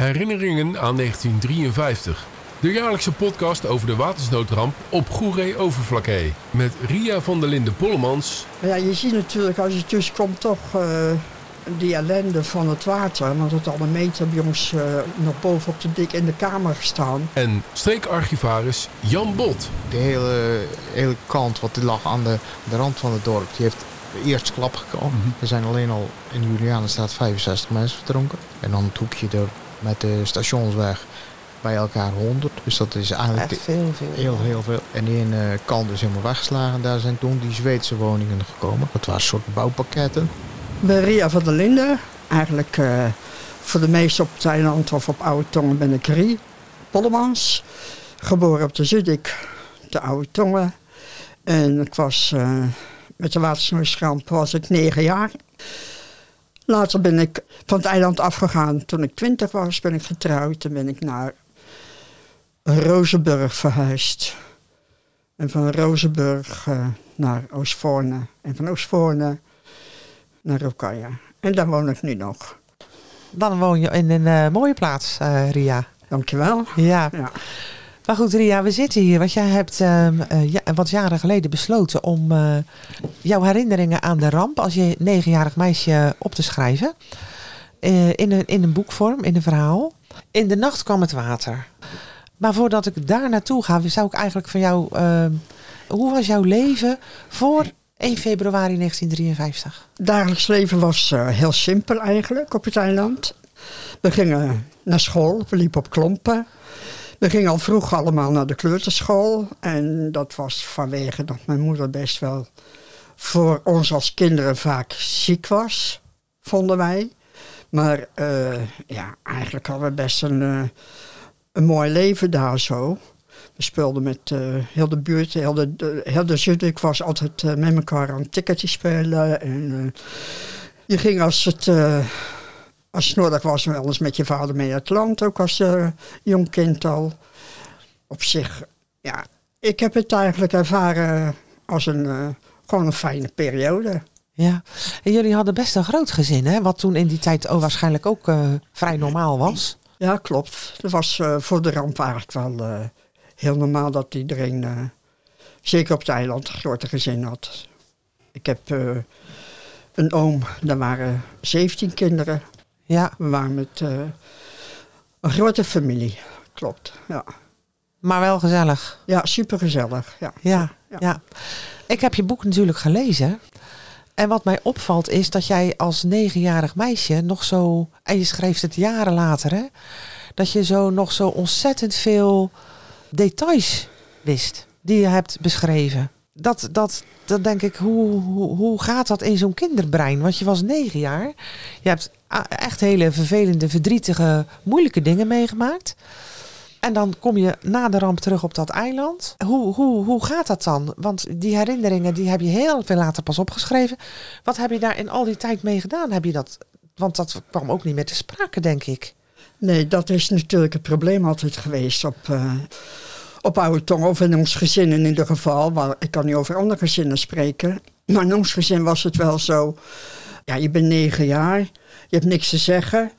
Herinneringen aan 1953. De jaarlijkse podcast over de watersnoodramp op Goeree Overflakkee. Met Ria van der Linden Pollemans. Ja, je ziet natuurlijk als je tussenkomt toch uh, die ellende van het water. Want het al een meter bij ons uh, nog bovenop de dik in de kamer gestaan. En streekarchivaris Jan Bot. De hele, hele kant wat lag aan de, de rand van het dorp, die heeft eerst klap gekomen. Mm -hmm. Er zijn alleen al in Julianenstraat 65 mensen verdronken. En dan het hoekje er met de stationsweg bij elkaar 100. Dus dat is eigenlijk Echt veel, veel. heel, heel veel. En die ene kant is helemaal weggeslagen. Daar zijn toen die Zweedse woningen gekomen. Dat waren soort bouwpakketten. Bij Ria van der Linden. Eigenlijk uh, voor de meesten op het eiland of op Oude Tongen ben ik Rie Pollemans. Geboren op de Zudik, de Oude Tongen. En ik was uh, met de watersnoodramp was ik negen jaar. Later ben ik van het eiland afgegaan. Toen ik twintig was, ben ik getrouwd. Toen ben ik naar Rozenburg verhuisd. En van Rozenburg uh, naar Oostvoorne. En van Oostvoorne naar Rokaja. En daar woon ik nu nog. Dan woon je in een uh, mooie plaats, uh, Ria. Dankjewel. Ja. ja. Maar goed, Ria, we zitten hier. Want jij hebt uh, ja, wat jaren geleden besloten om uh, jouw herinneringen aan de ramp als je negenjarig meisje op te schrijven. in, een, in een boekvorm, in een verhaal. In de nacht kwam het water. Maar voordat ik daar naartoe ga, zou ik eigenlijk van jou. hoe was jouw leven voor 1 februari 1953? Dagelijks leven was heel simpel eigenlijk op het eiland. We gingen naar school, we liepen op klompen. We gingen al vroeg allemaal naar de kleuterschool. En dat was vanwege dat mijn moeder best wel voor ons als kinderen vaak ziek was, vonden wij. Maar uh, ja, eigenlijk hadden we best een, uh, een mooi leven daar zo. We speelden met uh, heel de buurt, heel de, de, heel de Zuid. was altijd met elkaar aan ticketjes spelen. En je ging als het als het nodig was, wel eens met je vader mee het land, ook als uh, jong kind al. Op zich, ja, ik heb het eigenlijk ervaren als een, uh, gewoon een fijne periode. Ja, en jullie hadden best een groot gezin, hè? Wat toen in die tijd oh, waarschijnlijk ook uh, vrij normaal was. Ja, klopt. Dat was voor de ramp eigenlijk wel heel normaal dat iedereen, zeker op het eiland, een grote gezin had. Ik heb een oom, daar waren 17 kinderen. Ja. We waren met uh, een grote familie, klopt. Ja. Maar wel gezellig. Ja, supergezellig. Ja. Ja, ja. ja. Ik heb je boek natuurlijk gelezen. En wat mij opvalt is dat jij als negenjarig meisje nog zo, en je schreef het jaren later, hè, dat je zo nog zo ontzettend veel details wist die je hebt beschreven. Dat, dat, dat denk ik, hoe, hoe, hoe gaat dat in zo'n kinderbrein? Want je was negen jaar. Je hebt echt hele vervelende, verdrietige, moeilijke dingen meegemaakt. En dan kom je na de ramp terug op dat eiland. Hoe, hoe, hoe gaat dat dan? Want die herinneringen die heb je heel veel later pas opgeschreven. Wat heb je daar in al die tijd mee gedaan? Heb je dat, want dat kwam ook niet meer te sprake, denk ik. Nee, dat is natuurlijk het probleem altijd geweest op, uh, op Oude Tong. Of in ons gezin in ieder geval. Maar ik kan niet over andere gezinnen spreken. Maar in ons gezin was het wel zo. Ja, je bent negen jaar. Je hebt niks te zeggen.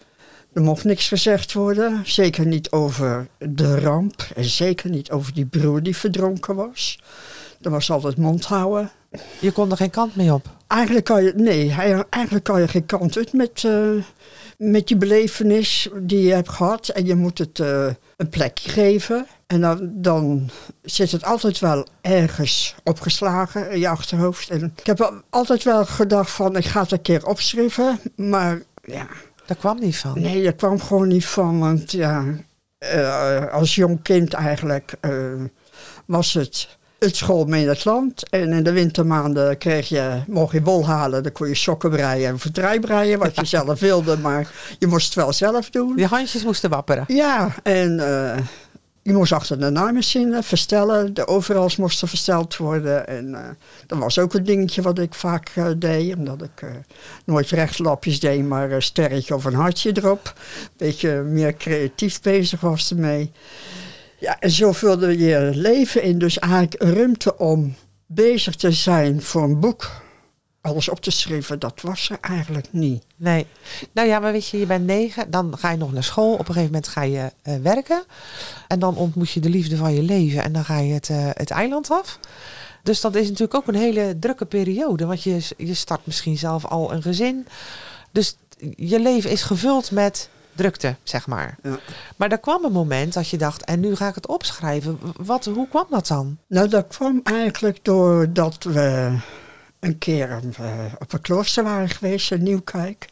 Er mocht niks gezegd worden. Zeker niet over de ramp. En zeker niet over die broer die verdronken was. Er was altijd mond houden. Je kon er geen kant mee op? Eigenlijk kan je, nee, eigenlijk kan je geen kant uit met, uh, met die belevenis die je hebt gehad. En je moet het uh, een plekje geven. En dan, dan zit het altijd wel ergens opgeslagen in je achterhoofd. En ik heb altijd wel gedacht van, ik ga het een keer opschrijven. Maar ja... Daar kwam niet van? Nee, dat kwam gewoon niet van. Want ja, uh, als jong kind eigenlijk uh, was het het school mee in het land. En in de wintermaanden kreeg je, mocht je wol halen, dan kon je sokken breien en verdraai breien, wat je zelf wilde, maar je moest het wel zelf doen. Je handjes moesten wapperen. Ja, en uh, je moest achter de naaimachine verstellen, de overals moesten versteld worden. En uh, dat was ook een dingetje wat ik vaak uh, deed, omdat ik nooit rechtlapjes deed, maar een sterretje of een hartje erop. Beetje meer creatief bezig was ermee. Ja, en zo vulde je leven in. Dus eigenlijk ruimte om bezig te zijn voor een boek. Alles op te schrijven, dat was er eigenlijk niet. Nee. Nou ja, maar weet je, je bent negen, dan ga je nog naar school. Op een gegeven moment ga je eh, werken. En dan ontmoet je de liefde van je leven en dan ga je het, eh, het eiland af. Dus dat is natuurlijk ook een hele drukke periode. Want je, je start misschien zelf al een gezin. Dus je leven is gevuld met drukte, zeg maar. Ja. Maar er kwam een moment dat je dacht, en nu ga ik het opschrijven. Wat, hoe kwam dat dan? Nou, dat kwam eigenlijk doordat we een keer eh, op een klooster waren geweest in Nieuwkijk.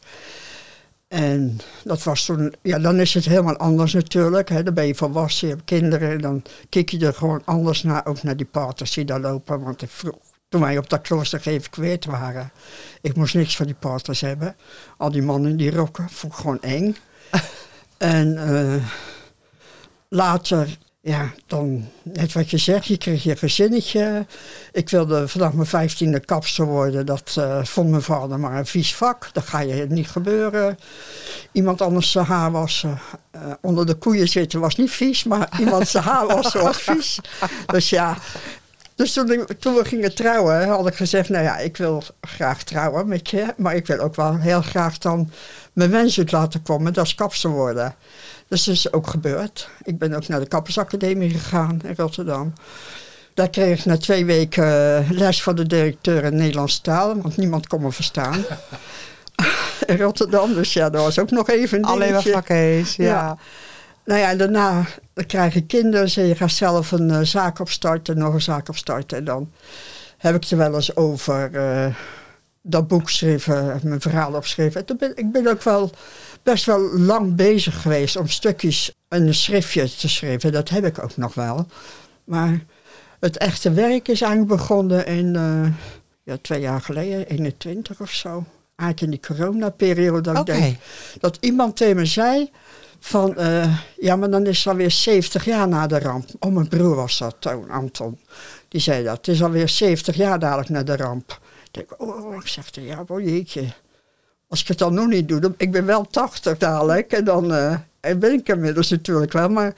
En dat was toen, ja, dan is het helemaal anders natuurlijk. Hè. Dan ben je volwassen, je hebt kinderen. Dan kijk je er gewoon anders naar, ook naar die paters die daar lopen. Want vroeg, toen wij op dat klooster geëvacueerd waren, ik moest niks van die paters hebben. Al die mannen die rokken, vond ik gewoon eng. en eh, later ja, dan net wat je zegt, je kreeg je gezinnetje. Ik wilde vanaf mijn vijftiende kapster worden. Dat uh, vond mijn vader maar een vies vak. Dat ga je niet gebeuren. Iemand anders zijn haar wassen. Uh, onder de koeien zitten was niet vies, maar iemand zijn haar wassen was vies. Dus ja, dus toen, toen, we gingen trouwen, had ik gezegd, nou ja, ik wil graag trouwen met je. Maar ik wil ook wel heel graag dan mijn wens uit laten komen, dat is kapster worden. Dus dat is ook gebeurd. Ik ben ook naar de Kappersacademie gegaan in Rotterdam. Daar kreeg ik na twee weken eh, les van de directeur in Nederlandse taal, want niemand kon me verstaan. in Rotterdam, dus ja, dat was ook nog even een Alleen maar vakkees, ja. ja. Nou ja, daarna krijg je kinderen en je gaat zelf een uh, zaak opstarten, nog een zaak opstarten. En dan heb ik er wel eens over uh, dat boek schrijven, mijn verhaal opgeschreven. Ben, ik ben ook wel best wel lang bezig geweest om stukjes een schriftje te schrijven. Dat heb ik ook nog wel. Maar het echte werk is eigenlijk begonnen in uh, ja, twee jaar geleden, 21 of zo. Eigenlijk in die coronaperiode. Dat okay. ik denk dat iemand tegen me zei van, uh, ja, maar dan is het alweer 70 jaar na de ramp. Oh, mijn broer was dat toen, Anton. Die zei dat. Het is alweer 70 jaar dadelijk na de ramp. Ik denk, oh, ik zeg, ja, oh jeetje. Als ik het dan nog niet doe, dan, ik ben wel 80 dadelijk. En dan uh, ben ik inmiddels natuurlijk wel, maar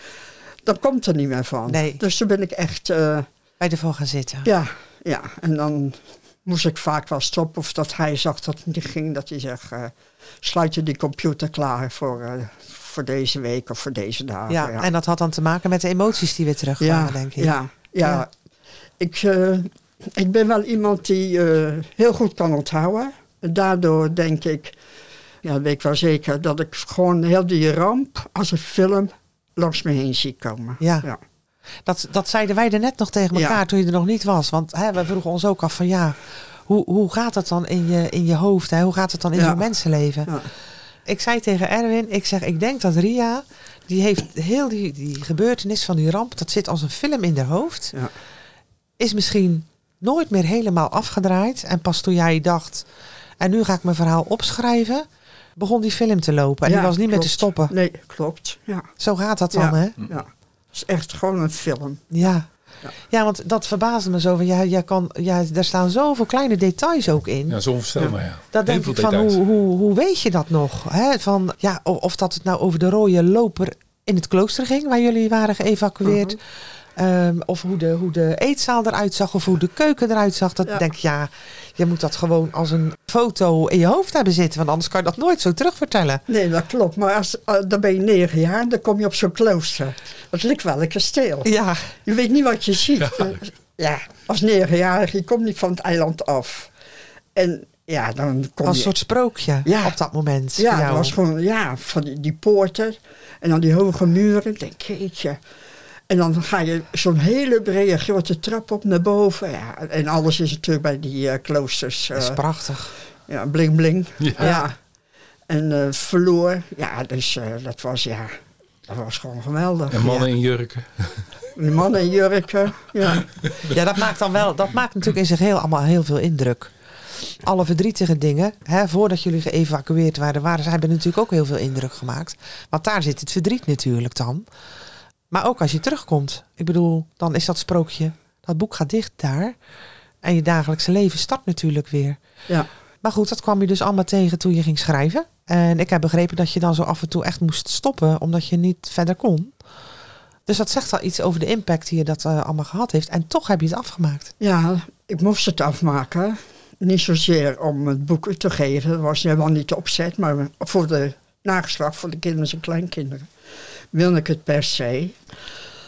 dan komt er niet meer van. Nee. Dus toen ben ik echt... Uh, Bij de gaan zitten. Ja, ja. En dan moest ik vaak wel stoppen. Of dat hij zag dat het niet ging, dat hij zegt... Uh, sluit je die computer klaar voor, voor deze week of voor deze dagen. Ja, ja, en dat had dan te maken met de emoties die weer terugkwamen, ja, denk ik. Ja, ja. ja. Ik, ik ben wel iemand die heel goed kan onthouden. Daardoor denk ik, ja, weet ik wel zeker, dat ik gewoon heel die ramp als een film langs me heen zie komen. Ja. ja. Dat, dat zeiden wij er net nog tegen elkaar Ja. toen je er nog niet was. Want hè, we vroegen ons ook af van ja, hoe, hoe gaat het dan in je, in je hoofd? Hè? Hoe gaat het dan in Ja. zo'n mensenleven? Ja. Ik zei tegen Erwin, ik zeg, ik denk dat Ria, die heeft heel die, die gebeurtenis van die ramp, dat zit als een film in haar hoofd. Is misschien nooit meer helemaal afgedraaid. En pas toen jij dacht, en nu ga ik mijn verhaal opschrijven, begon die film te lopen. En Ja, die was niet meer te stoppen. Nee, klopt. Ja. Zo gaat dat dan, Ja. hè? ja. Het is echt gewoon een film. Ja. Ja. Ja, want dat verbaasde me zo. Van, ja, jij kan, ja, daar staan zoveel kleine details ook in. Ja, zo onvoorstelbaar, ja. Dat denk ik van, hoe, hoe, hoe weet je dat nog? Hè? Van, ja, o- of dat het nou over de rode loper in het klooster ging, waar jullie waren geëvacueerd. Mhm. Ehm, of hoe de, hoe de eetzaal eruit zag, of hoe de keuken eruit zag. Dat Ja. denk ik, ja, je moet dat gewoon als een foto in je hoofd hebben zitten. Want anders kan je dat nooit zo terugvertellen. Nee, dat klopt. Maar als, uh, dan ben je negen jaar, dan kom je op zo'n klooster. Dat lijkt wel een kasteel. Ja, Je weet niet wat je ziet. Ja. Ja, ja als negenjarige, je komt niet van het eiland af. En ja, dan kom als een je... soort sprookje Ja. op dat moment. voor Ja, jou. het was gewoon, ja, van die, die poorten. En dan die hoge muren. Ik denk, jeetje. En dan ga je zo'n hele brede grote trap op naar boven. Ja, en alles is natuurlijk bij die eh, kloosters. Dat is eh, prachtig. ja, bling bling. Ja. Ja. En eh verloor. Ja, dus eh, dat was, ja, dat was gewoon geweldig. En mannen Ja. in jurken. Die mannen in jurken. Ja. Ja, dat maakt dan wel, dat maakt natuurlijk in zich heel, allemaal heel veel indruk. Alle verdrietige dingen, hè, voordat jullie geëvacueerd waren, waren ze hebben natuurlijk ook heel veel indruk gemaakt. Want daar zit het verdriet natuurlijk dan. Maar ook als je terugkomt. Ik bedoel, dan is dat sprookje, dat boek gaat dicht daar. En je dagelijkse leven start natuurlijk weer. ja. Maar goed, dat kwam je dus allemaal tegen toen je ging schrijven. En ik heb begrepen dat je dan zo af en toe echt moest stoppen, omdat je niet verder kon. Dus dat zegt wel iets over de impact die je dat eh, allemaal gehad heeft. En toch heb je het afgemaakt. Ja, ik moest het afmaken. niet zozeer om het boek te geven, dat was helemaal niet de opzet, maar voor de nageslacht, voor de kinderen en kleinkinderen, wilde ik het per se.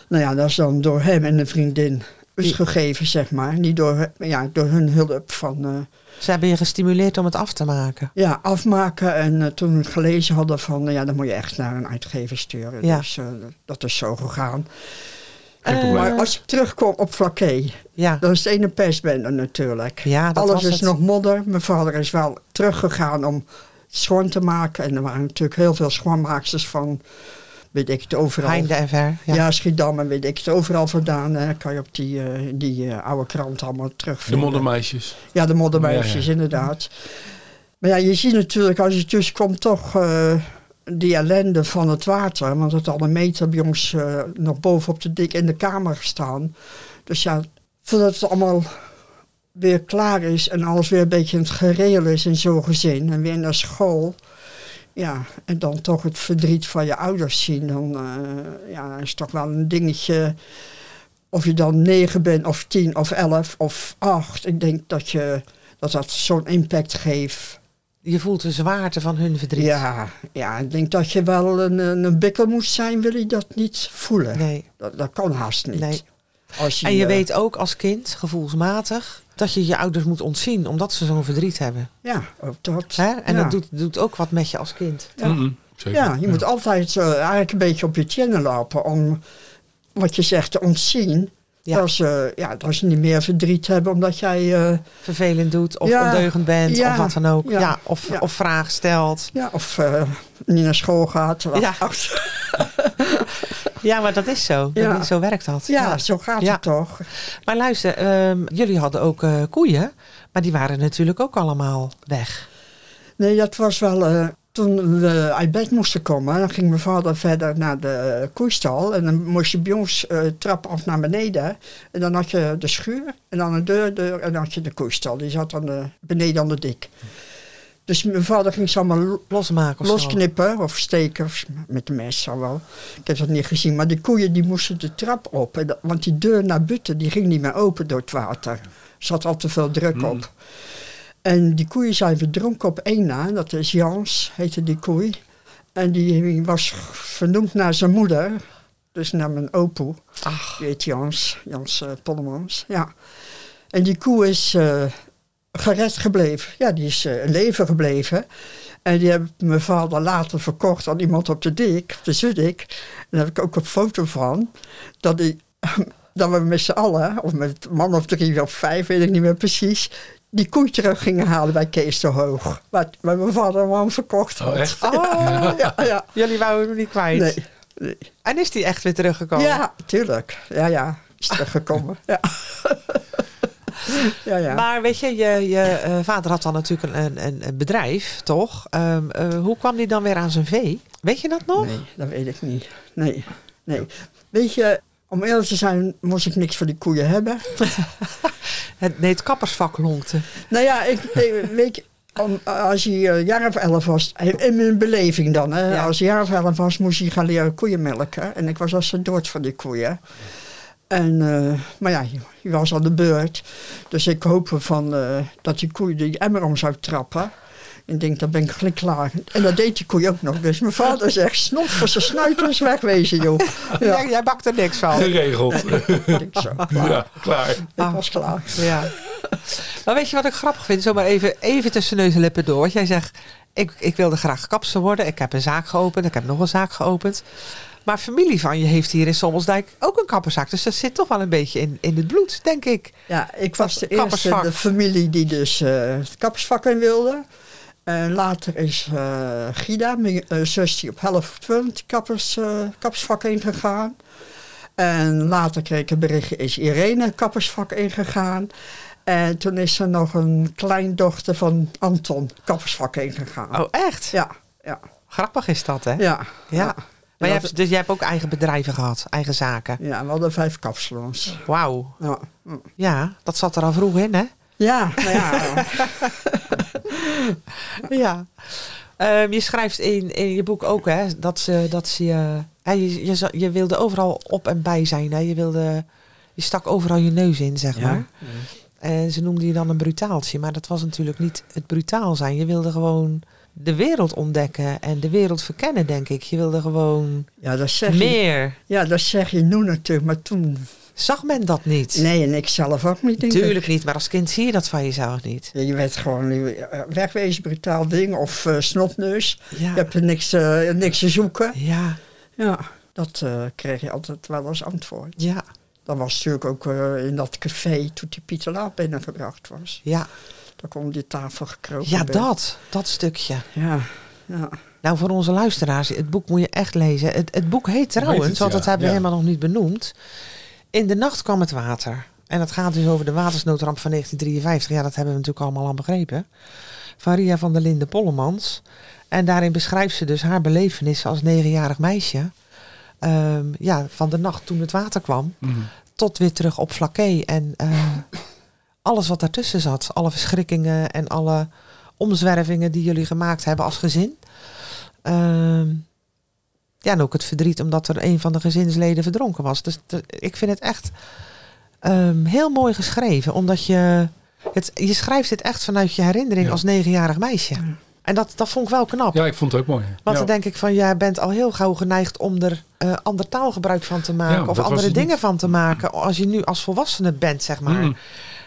Nou ja, dat is dan door hem en een vriendin gegeven, zeg maar. Niet door, ja, door hun hulp van... Uh, Ze hebben je gestimuleerd om het af te maken? Ja, afmaken. En uh, toen we gelezen hadden van, ja, dan moet je echt naar een uitgever sturen. Ja. Dus uh, dat is zo gegaan. maar als ik terugkom op Flaké, ja. dat is het ene persbende natuurlijk. Ja, dat Alles was is nog modder. Mijn vader is wel teruggegaan om schoon te maken. En er waren natuurlijk heel veel schoonmaaksters van weet ik het overal. Heinde en ver. Ja, ja Schiedam en weet ik het overal vandaan. Hè, kan je op die, uh, die uh, oude krant allemaal terugvinden. De moddermeisjes. Ja, de moddermeisjes, ja, ja. inderdaad. Maar ja, je ziet natuurlijk als je tussenkomt toch uh, die ellende van het water. Want het al een meter bij ons nog boven op de dik in de kamer gestaan. Dus ja, voordat het allemaal weer klaar is en alles weer een beetje in het gereel is in zo'n gezin. En weer naar school ja, en dan toch het verdriet van je ouders zien, dan uh, ja, is toch wel een dingetje. Of je dan negen bent, of tien, of elf, of acht. Ik denk dat je, dat, dat zo'n impact geeft. Je voelt de zwaarte van hun verdriet. Ja, ja ik denk dat je wel een, een bikkel moest zijn, wil je dat niet voelen. Nee. Dat, dat kan haast niet. Nee. Als je, en je uh, weet ook als kind, gevoelsmatig, dat je je ouders moet ontzien omdat ze zo'n verdriet hebben. Ja, ook dat. Hè? En ja. dat doet, doet ook wat met je als kind. Ja, mm -hmm, ja je moet altijd uh, eigenlijk een beetje op je tenen lopen om wat je zegt te ontzien. Ja. Dat, ze, ja, dat ze niet meer verdriet hebben omdat jij... Uh, Vervelend doet of ja, ondeugend bent ja, of wat dan ook. ja, Ja, of, ja. of vragen stelt. Ja, of uh, niet naar school gaat. Ja. ja, maar dat is zo. Ja. Dat- Zo werkt dat. Ja, zo gaat het toch. Maar luister, ehm, jullie hadden ook eh, koeien. Maar die waren natuurlijk ook allemaal weg. Nee, dat was wel... eh, toen we uit bed moesten komen, dan ging mijn vader verder naar de koeistal. En dan moest je bij ons eh, trap af naar beneden. En dan had je de schuur en dan een deur, deur en dan had je de koeistal. Die zat dan de, beneden aan de dik. Dus mijn vader ging ze allemaal lo- Losmaken of zo. losknippen of steken of met de mes al wel. Ik heb dat niet gezien. Maar die koeien die moesten de trap op. En dat- want die deur naar buiten die ging niet meer open door het water. Er zat al te veel druk Mm. op. En die koeien zijn verdronken op één na. Dat is Jans, heette die koei. En die was vernoemd naar zijn moeder. Dus naar mijn opoe. Ach, Die heet Jans, Jans uh, Pollemans. Ja. En die koe is eh, gered gebleven. Ja, die is eh, in leven gebleven. En die heb mijn vader later verkocht aan iemand op de dik, op de Zudik. En daar heb ik ook een foto van. Dat, die, dat we met z'n allen, of met een man of drie of vijf, weet ik niet meer precies... die koe terug gingen halen bij Kees de Hoog. Waar, waar mijn vader hem aan verkocht had. Oh, echt? Oh. Ja, ja. jullie wouden hem niet kwijt. Nee, nee. En is die echt weer teruggekomen? Ja, tuurlijk. Ja, ja. Is teruggekomen. ja. ja, ja. Maar weet je, je, je eh, vader had dan natuurlijk een, een, een bedrijf, toch? Ehm, eh, hoe kwam die dan weer aan zijn vee? Weet je dat nog? Nee, dat weet ik niet. Nee, nee. Weet je, om eerlijk te zijn, moest ik niks voor die koeien hebben. Het, nee, het kappersvak lonkte. Nou ja, ik, ik- weet je, om, als hij een jaar of elf was, in mijn beleving dan, hè, Ja. als hij een jaar of elf was, moest hij gaan leren koeien melken. En ik was als een dood van die koeien. En, eh, maar ja, hij was aan de beurt. Dus ik hoopte van, eh, dat die koeien die emmer om zou trappen. Ik denk, dan ben ik gelijk klaar. En dat deed die koe ook nog. Dus mijn vader zegt, snot voor zijn snuit is wegwezen, joh. Ja, Jij, jij bakt er niks van. Geregeld. ik denk zo, klaar. Ja, klaar. Ik was klaar. Ja. Maar weet je wat ik grappig vind? Zomaar even, even tussen neus en lippen door. Want jij zegt, ik, ik wilde graag kapster worden. Ik heb een zaak geopend. Ik heb nog een zaak geopend. Maar familie van je heeft hier in Sommelsdijk ook een kapperszaak. Dus dat zit toch wel een beetje in, in het bloed, denk ik. Ja, ik was de eerste de familie die dus eh, het kappersvak in wilde. En later is eh, Gida, mijn eh, zus, die op helft het kappers, kappersvak ingegaan. En later kreeg ik een berichtje, is Irene kappersvak ingegaan. En toen is er nog een kleindochter van Anton kappersvak ingegaan. Oh, echt? Ja, ja, Grappig is dat, hè? ja. Ja. Maar je hebt, dus jij hebt ook eigen bedrijven gehad, eigen zaken. Ja, we hadden vijf kapsalons. Wauw. Ja, Ja, dat zat er al vroeg in, hè? ja nou ja. Ja. Ehm, je schrijft in, in je boek ook, hè, dat ze, dat ze je, hè, je, je, je wilde overal op en bij zijn, hè? Je wilde, je stak overal je neus in, zeg maar. En ze noemden je dan een brutaaltje. Maar dat was natuurlijk niet het brutaal zijn. Je wilde gewoon de wereld ontdekken en de wereld verkennen, denk ik. Je wilde gewoon Ja, dat zeg je, meer. ja, dat zeg je nu natuurlijk, maar toen... Zag men dat niet? Nee, en ik zelf ook niet. ik. Tuurlijk niet, maar als kind zie je dat van jezelf niet. Ja, Je werd gewoon eh, wegwezen, brutaal ding, of eh, snotneus. Ja, Je hebt er niks, eh, niks te zoeken. ja, Ja, dat kreeg je altijd wel als antwoord. ja, Dat was natuurlijk ook in dat café toen die Pieter Laat binnengebracht was. ja. Kon die tafel gekropen Ja, ben. dat. Dat stukje. Ja, ja. Nou, voor onze luisteraars, het boek moet je echt lezen. Het, het boek heet trouwens, het, want ja, dat hebben we ja. helemaal nog niet benoemd. In de nacht kwam het water. En dat gaat dus over de watersnoodramp van 1953. Ja, dat hebben we natuurlijk allemaal al begrepen. Van Ria van der Linden Pollemans. En daarin beschrijft ze dus haar belevenissen als negenjarig meisje. Ehm, ja, van de nacht toen het water kwam, Mhm. tot weer terug op Flaké. En eh, alles wat daartussen zat. Alle verschrikkingen en alle omzwervingen die jullie gemaakt hebben als gezin. Ehm, ja, en ook het verdriet omdat er een van de gezinsleden verdronken was. Dus de- ik vind het echt ehm, heel mooi geschreven. Omdat je, het, je schrijft dit echt vanuit je herinnering Ja. als negenjarig meisje. En dat, dat vond ik wel knap. Ja, ik vond het ook mooi. Want ja. dan denk ik van, jij bent al heel gauw geneigd om er eh, ander taalgebruik van te maken. Ja, of andere dingen niet. van te maken. Als je nu als volwassene bent, zeg maar.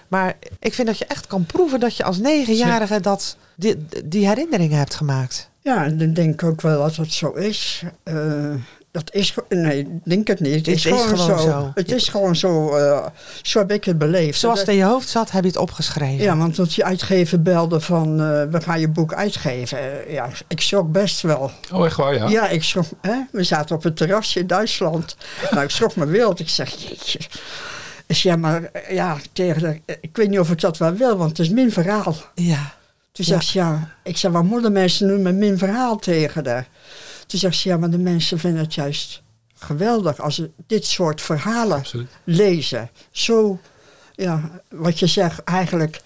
Maar ik vind dat je echt kan proeven dat je als negenjarige dat, die, die herinneringen hebt gemaakt. ja, en dan denk ik ook wel dat het zo is. Eh, dat is nee, ik denk het niet. Het, Het is, is gewoon, gewoon zo. zo. Het is gewoon zo. eh, zo heb ik het beleefd. Zoals het in je hoofd zat, heb je het opgeschreven. Ja, want toen die uitgever belde van, eh, we gaan je boek uitgeven. Ja, ik schrok best wel. Oh, echt waar, ja? Ja, ik schrok, hè? we zaten op het terrasje in Duitsland. nou, ik schrok me wild. Ik zeg, jeetje. Ik zeg, ja, maar eh, ja, tegen ik weet niet of ik dat wel wil, want het is mijn verhaal. Ja. Toen Ja. zegt ze, ja, ik zeg, wat moeten mensen nu met mijn verhaal tegen haar? Toen zegt ze, ja, maar de mensen vinden het juist geweldig als ze dit soort verhalen Absoluut. lezen. Zo, ja, wat je zegt, eigenlijk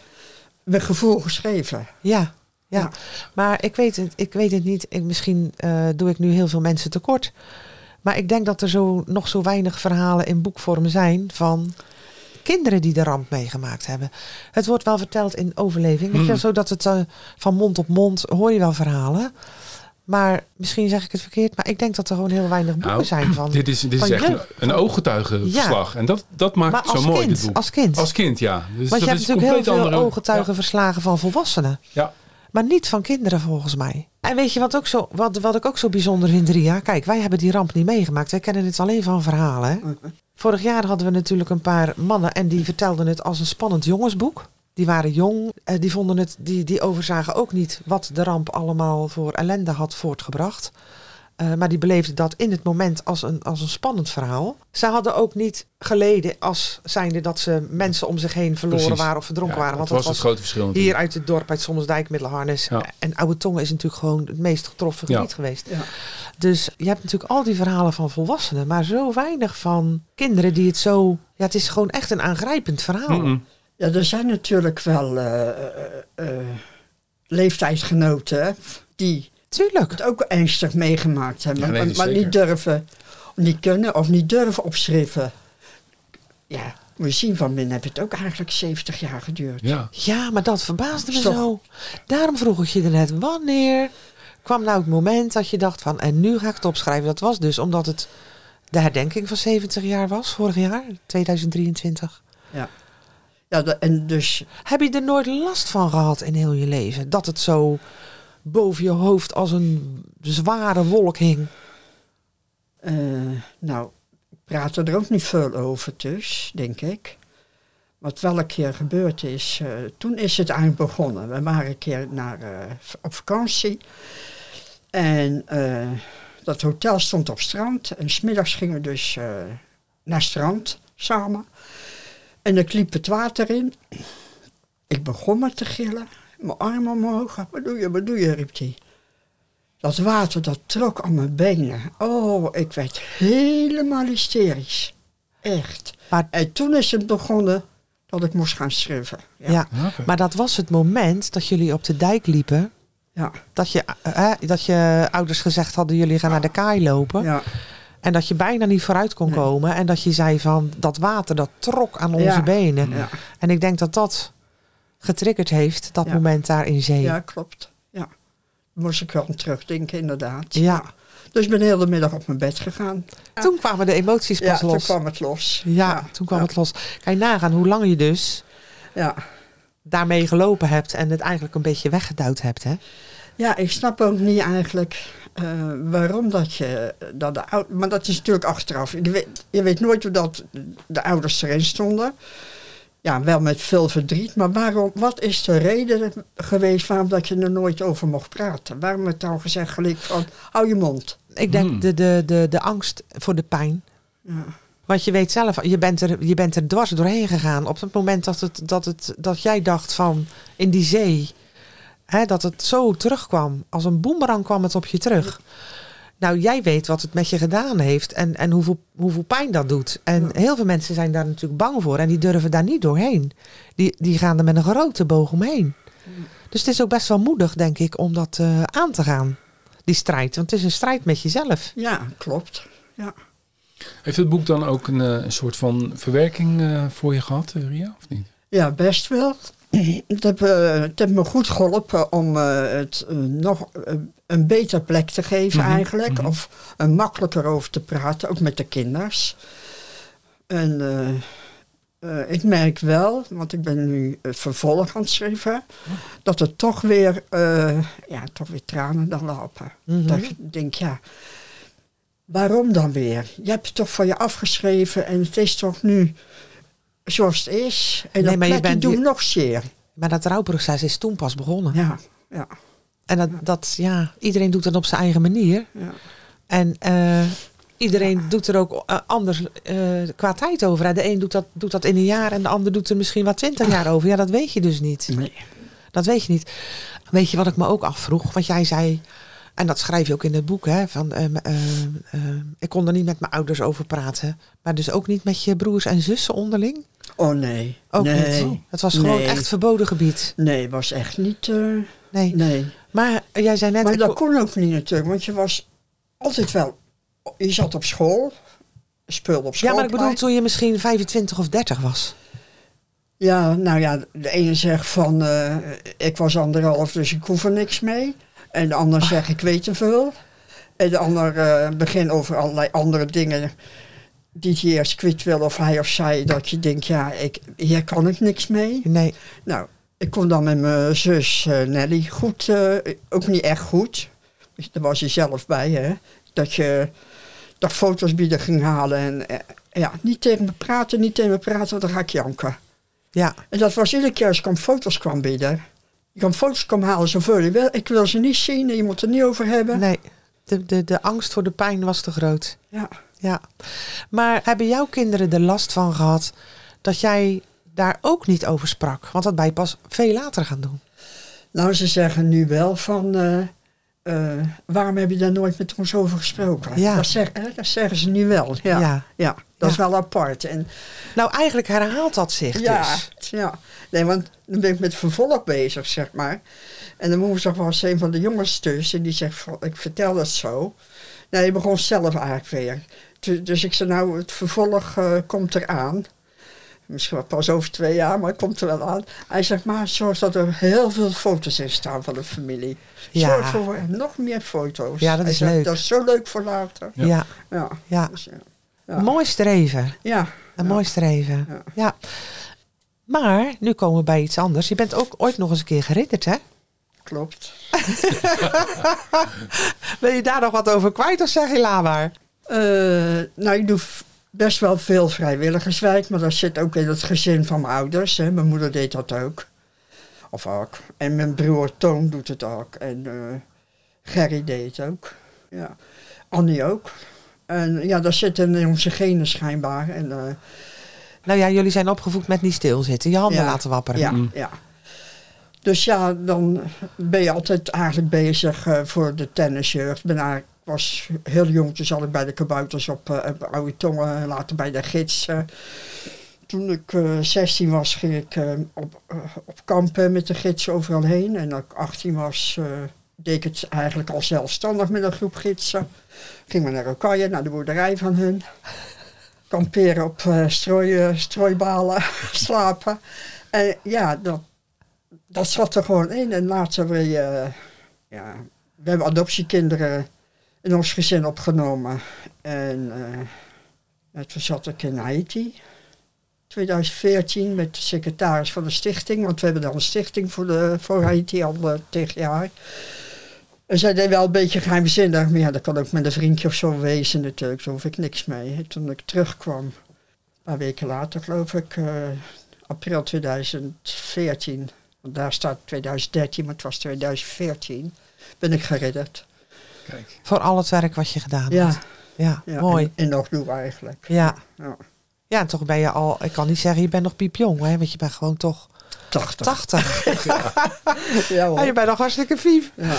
met gevoel geschreven. Ja, ja. Ja. maar ik weet het, ik weet het niet. Ik, misschien eh, doe ik nu heel veel mensen tekort. Maar ik denk dat er zo, nog zo weinig verhalen in boekvorm zijn van kinderen die de ramp meegemaakt hebben. Het wordt wel verteld in overleving. Hmm. zodat het eh, van mond op mond hoor je wel verhalen. Maar misschien zeg ik het verkeerd. Maar ik denk dat er gewoon heel weinig boeken Nou, zijn van. Dit is, dit is echt een, jeugd. een ooggetuigenverslag. En dat, dat maakt maar het zo als mooi, kind, dit boek. als kind. Als kind, ja. Dus Want je hebt is natuurlijk heel compleet veel andere- ooggetuigenverslagen van volwassenen. Ja. Maar niet van kinderen volgens mij. En weet je wat, ook zo, wat, wat ik ook zo bijzonder vind, Ria? Kijk, wij hebben die ramp niet meegemaakt. Wij kennen het alleen van verhalen. Hè? Vorig jaar hadden we natuurlijk een paar mannen en die vertelden het als een spannend jongensboek. Die waren jong, eh, die, vonden het, die, die overzagen ook niet wat de ramp allemaal voor ellende had voortgebracht. Eh, maar die beleefden dat in het moment als een, als een spannend verhaal. Ze hadden ook niet geleden als zijnde dat ze mensen om zich heen verloren Precies. waren of verdronken Ja, waren. dat Want was het grote verschil hier uit het dorp, uit Sommelsdijk, Middelharnis. Ja. En Oude Tongen is natuurlijk gewoon het meest getroffen Ja. gebied geweest. Ja. Dus je hebt natuurlijk al die verhalen van volwassenen, maar zo weinig van kinderen die het zo... Ja, het is gewoon echt een aangrijpend verhaal. Ja, er zijn natuurlijk wel eh, eh, leeftijdsgenoten die Tuurlijk. het ook ernstig meegemaakt hebben, Ja, nee, maar, niet durven, niet kunnen of niet durven opschrijven. Ja, moet je zien, van min heb het ook eigenlijk 70 jaar geduurd. Ja. Ja, maar dat verbaasde me toch- zo. Daarom vroeg ik je er net, wanneer kwam nou het moment dat je dacht van... en nu ga ik het opschrijven. Dat was dus omdat het de herdenking van 70 jaar was, vorig jaar, 2023. Ja, de- en dus Heb je er nooit last van gehad in heel je leven? Dat het zo boven je hoofd als een zware wolk hing? Eh, nou, ik praat er ook niet veel over dus, denk ik. Wat wel een keer gebeurd is, eh, toen is het eigenlijk begonnen. We waren een keer naar, eh, op vakantie. En dat hotel stond op strand. En smiddags gingen we dus naar strand samen. En ik liep het water in. Ik begon me te gillen. Mijn arm omhoog. Wat doe je, wat doe je, riep hij. Dat water dat trok aan mijn benen. Oh, ik werd helemaal hysterisch. Echt. Maar- En toen is het begonnen dat ik moest gaan schrijven. Ja. Maar dat was het moment dat jullie op de dijk liepen. Ja. Dat je, eh, dat je ouders gezegd hadden, jullie gaan naar de kaai lopen. ja. En dat je bijna niet vooruit kon Nee. komen. En dat je zei van dat water dat trok aan onze Ja. benen. Ja, En ik denk dat dat getriggerd heeft, dat Ja. moment daar in zee. ja klopt. Ja. Moest ik wel aan terugdenken, inderdaad. Ja. Dus ik ben de hele middag op mijn bed gegaan. Toen kwamen de emoties Ja, pas toen los. kwam het los. Ja, toen kwam ja. het los. Kan je nagaan hoe lang je dus Ja. daarmee gelopen hebt en het eigenlijk een beetje weggeduwd hebt, hè? ja, ik snap ook niet eigenlijk eh, waarom dat je... Dat de, ou- maar dat is natuurlijk achteraf. Je weet, je weet nooit hoe dat de ouders erin stonden. Ja, wel met veel verdriet. Maar waarom, wat is de reden geweest waarom dat je er nooit over mocht praten? Waarom het dan gezegd gelijk van, hou je mond. Ik denk Hmm. de, de, de, de angst voor de pijn. Ja. Want je weet zelf, je bent er, je bent er dwars doorheen gegaan. Op het moment dat, het, dat, het, dat jij dacht van in die zee, hè, dat het zo terugkwam. Als een boemerang kwam het op je terug. Nou, jij weet wat het met je gedaan heeft en, en hoeveel, hoeveel pijn dat doet. En heel veel mensen zijn daar natuurlijk bang voor en die durven daar niet doorheen. Die, die gaan er met een grote boog omheen. Dus het is ook best wel moedig, denk ik, om dat eh, aan te gaan. Die strijd. Want het is een strijd met jezelf. ja, klopt. Ja. Heeft het boek dan ook een, eh, een soort van verwerking eh, voor je gehad, eh, Ria? Of niet? Ja, best wel. Het heeft, eh, het heeft me goed geholpen om eh, het eh, nog een beter plek te geven Mhm, eigenlijk. mhm. Of er makkelijker over te praten, ook met de kinders. En ik merk wel, want ik ben nu het vervolg aan het schrijven, dat er toch weer, ja, toch weer tranen dan lopen. Mhm. Dat je denkt, ja, waarom dan weer? Je hebt het toch voor je afgeschreven en het is toch nu zoals het is. En Nee, dat maar je bent doet nog zeer. Maar dat rouwproces is toen pas begonnen. Ja, ja, En dat, dat, ja, iedereen doet het op zijn eigen manier. ja. En eh, iedereen doet er ook eh, anders eh, qua tijd over. hè. De een doet dat, doet dat in een jaar en de ander doet er misschien wel twintig jaar over. Ja, dat weet je dus niet. Nee. Dat weet je niet. Weet je wat ik me ook afvroeg? Want jij zei, en dat schrijf je ook in het boek, hè, van, ehm, ehm, ehm, ik kon er niet met mijn ouders over praten. Maar dus ook niet met je broers en zussen onderling? Oh nee. Ook nee. niet. Het was gewoon Nee. echt verboden gebied. Nee, was echt niet. eh, Nee. nee. Maar jij zei net... Maar dat ko- kon ook niet natuurlijk, want je was altijd wel. Je zat op school, speelde op school. ja, maar ik bedoel toen je misschien 25 of 30 was. Ja, nou ja, de ene zegt van eh, ik was anderhalf, dus ik hoef er niks mee. En de ander zegt ik weet te veel. En de ander eh begint over allerlei andere dingen die hij eerst kwijt wil of hij of zij. Dat je denkt, ja, ik, hier kan ik niks mee. Nee. Nou, ik kon dan met mijn zus eh, Nelly goed, eh, ook niet echt goed. Daar was je zelf bij, hè. Dat je dat foto's bieden ging halen. En ja, niet tegen me praten, niet tegen me praten, want dan ga ik janken. Ja. En dat was iedere keer als ik om foto's kwam bieden. Je kan foto's komen halen zoveel je wil. Ik wil ze niet zien en je moet het er niet over hebben. Nee. De, de, de angst voor de pijn was te groot. Ja. Ja. Maar hebben jouw kinderen er last van gehad dat jij daar ook niet over sprak? Want dat ben je pas veel later gaan doen. Nou, ze zeggen nu wel van... eh, eh, waarom heb je daar nooit met ons over gesproken? Ja. Dat, zeg, dat zeggen ze nu wel. Ja, ja. Ja. Dat is wel apart. En, Nou, eigenlijk herhaalt dat zich dus. ja. Nee, want dan ben ik met vervolg bezig, zeg maar. En dan woensdag was een van de jongens tussen. Die zegt, van, ik vertel dat zo. Nee, je begon zelf eigenlijk weer. Dus ik zei, nou, het vervolg eh, komt eraan. Misschien wel pas over twee jaar, maar het komt er wel aan. Hij zegt, maar zorg dat er heel veel foto's in staan van de familie. Ja. Zorg voor nog meer foto's. Ja, dat Hij is zegt, leuk. Dat is zo leuk voor later. Ja. Ja. Ja, Ja. dus, ja. Mooi streven. Ja, Een mooi streven. Ja. Maar nu komen we bij iets anders. Je bent ook ooit nog eens een keer geridderd, hè? klopt. Wil je daar nog wat over kwijt of zeg je la maar? Eh, nou, ik doe best wel veel vrijwilligerswerk, maar dat zit ook in het gezin van mijn ouders. Hè. Mijn moeder deed dat ook. Of ook. En mijn broer Toon doet het ook. En eh, Gerry deed het ook. Ja. Annie ook. En ja, dat zit in onze genen schijnbaar. En, eh, Nou ja, jullie zijn opgevoed met niet stilzitten. Je handen Ja. laten wapperen. ja, Mm. ja. Dus ja, dan ben je altijd eigenlijk bezig eh, voor de tennisjeugd. Ik was heel jong, toen zat ik bij de kabouters op, eh, Oude Tongen, later bij de gids. eh. toen ik eh, 16 was, ging ik op, op kampen met de gids overal heen. En als ik 18 was, eh, deed ik het eigenlijk al zelfstandig met een groep gidsen. Gingen we naar Rocaille, naar de boerderij van hun. Kamperen op eh, strooibalen, slapen. En ja, dat, dat zat er gewoon in. En later weer, eh, ja, we hebben adoptiekinderen in ons gezin opgenomen. En uh, toen zat ik in Haiti. 2014 met de secretaris van de stichting. Want we hebben dan een stichting voor, de, voor Haiti al uh, tegen jaar. En zij deed wel een beetje geheimzinnig. Maar ja, dat kan ook met een vriendje of zo wezen natuurlijk. Daar hoef ik niks mee. Toen ik terugkwam, een paar weken later geloof ik, uh, april 2014. Want daar staat 2013, maar het was 2014. Ben ik geredderd. Kijk. Voor al het werk wat je gedaan Ja. hebt. Ja, Ja, mooi. En, en nog doe eigenlijk. Ja. Ja. ja, en toch ben je al, ik kan niet zeggen je bent nog piepjong, hè, want je bent gewoon toch 80. 80. Ja, hoor. Je bent nog hartstikke vief. Ja.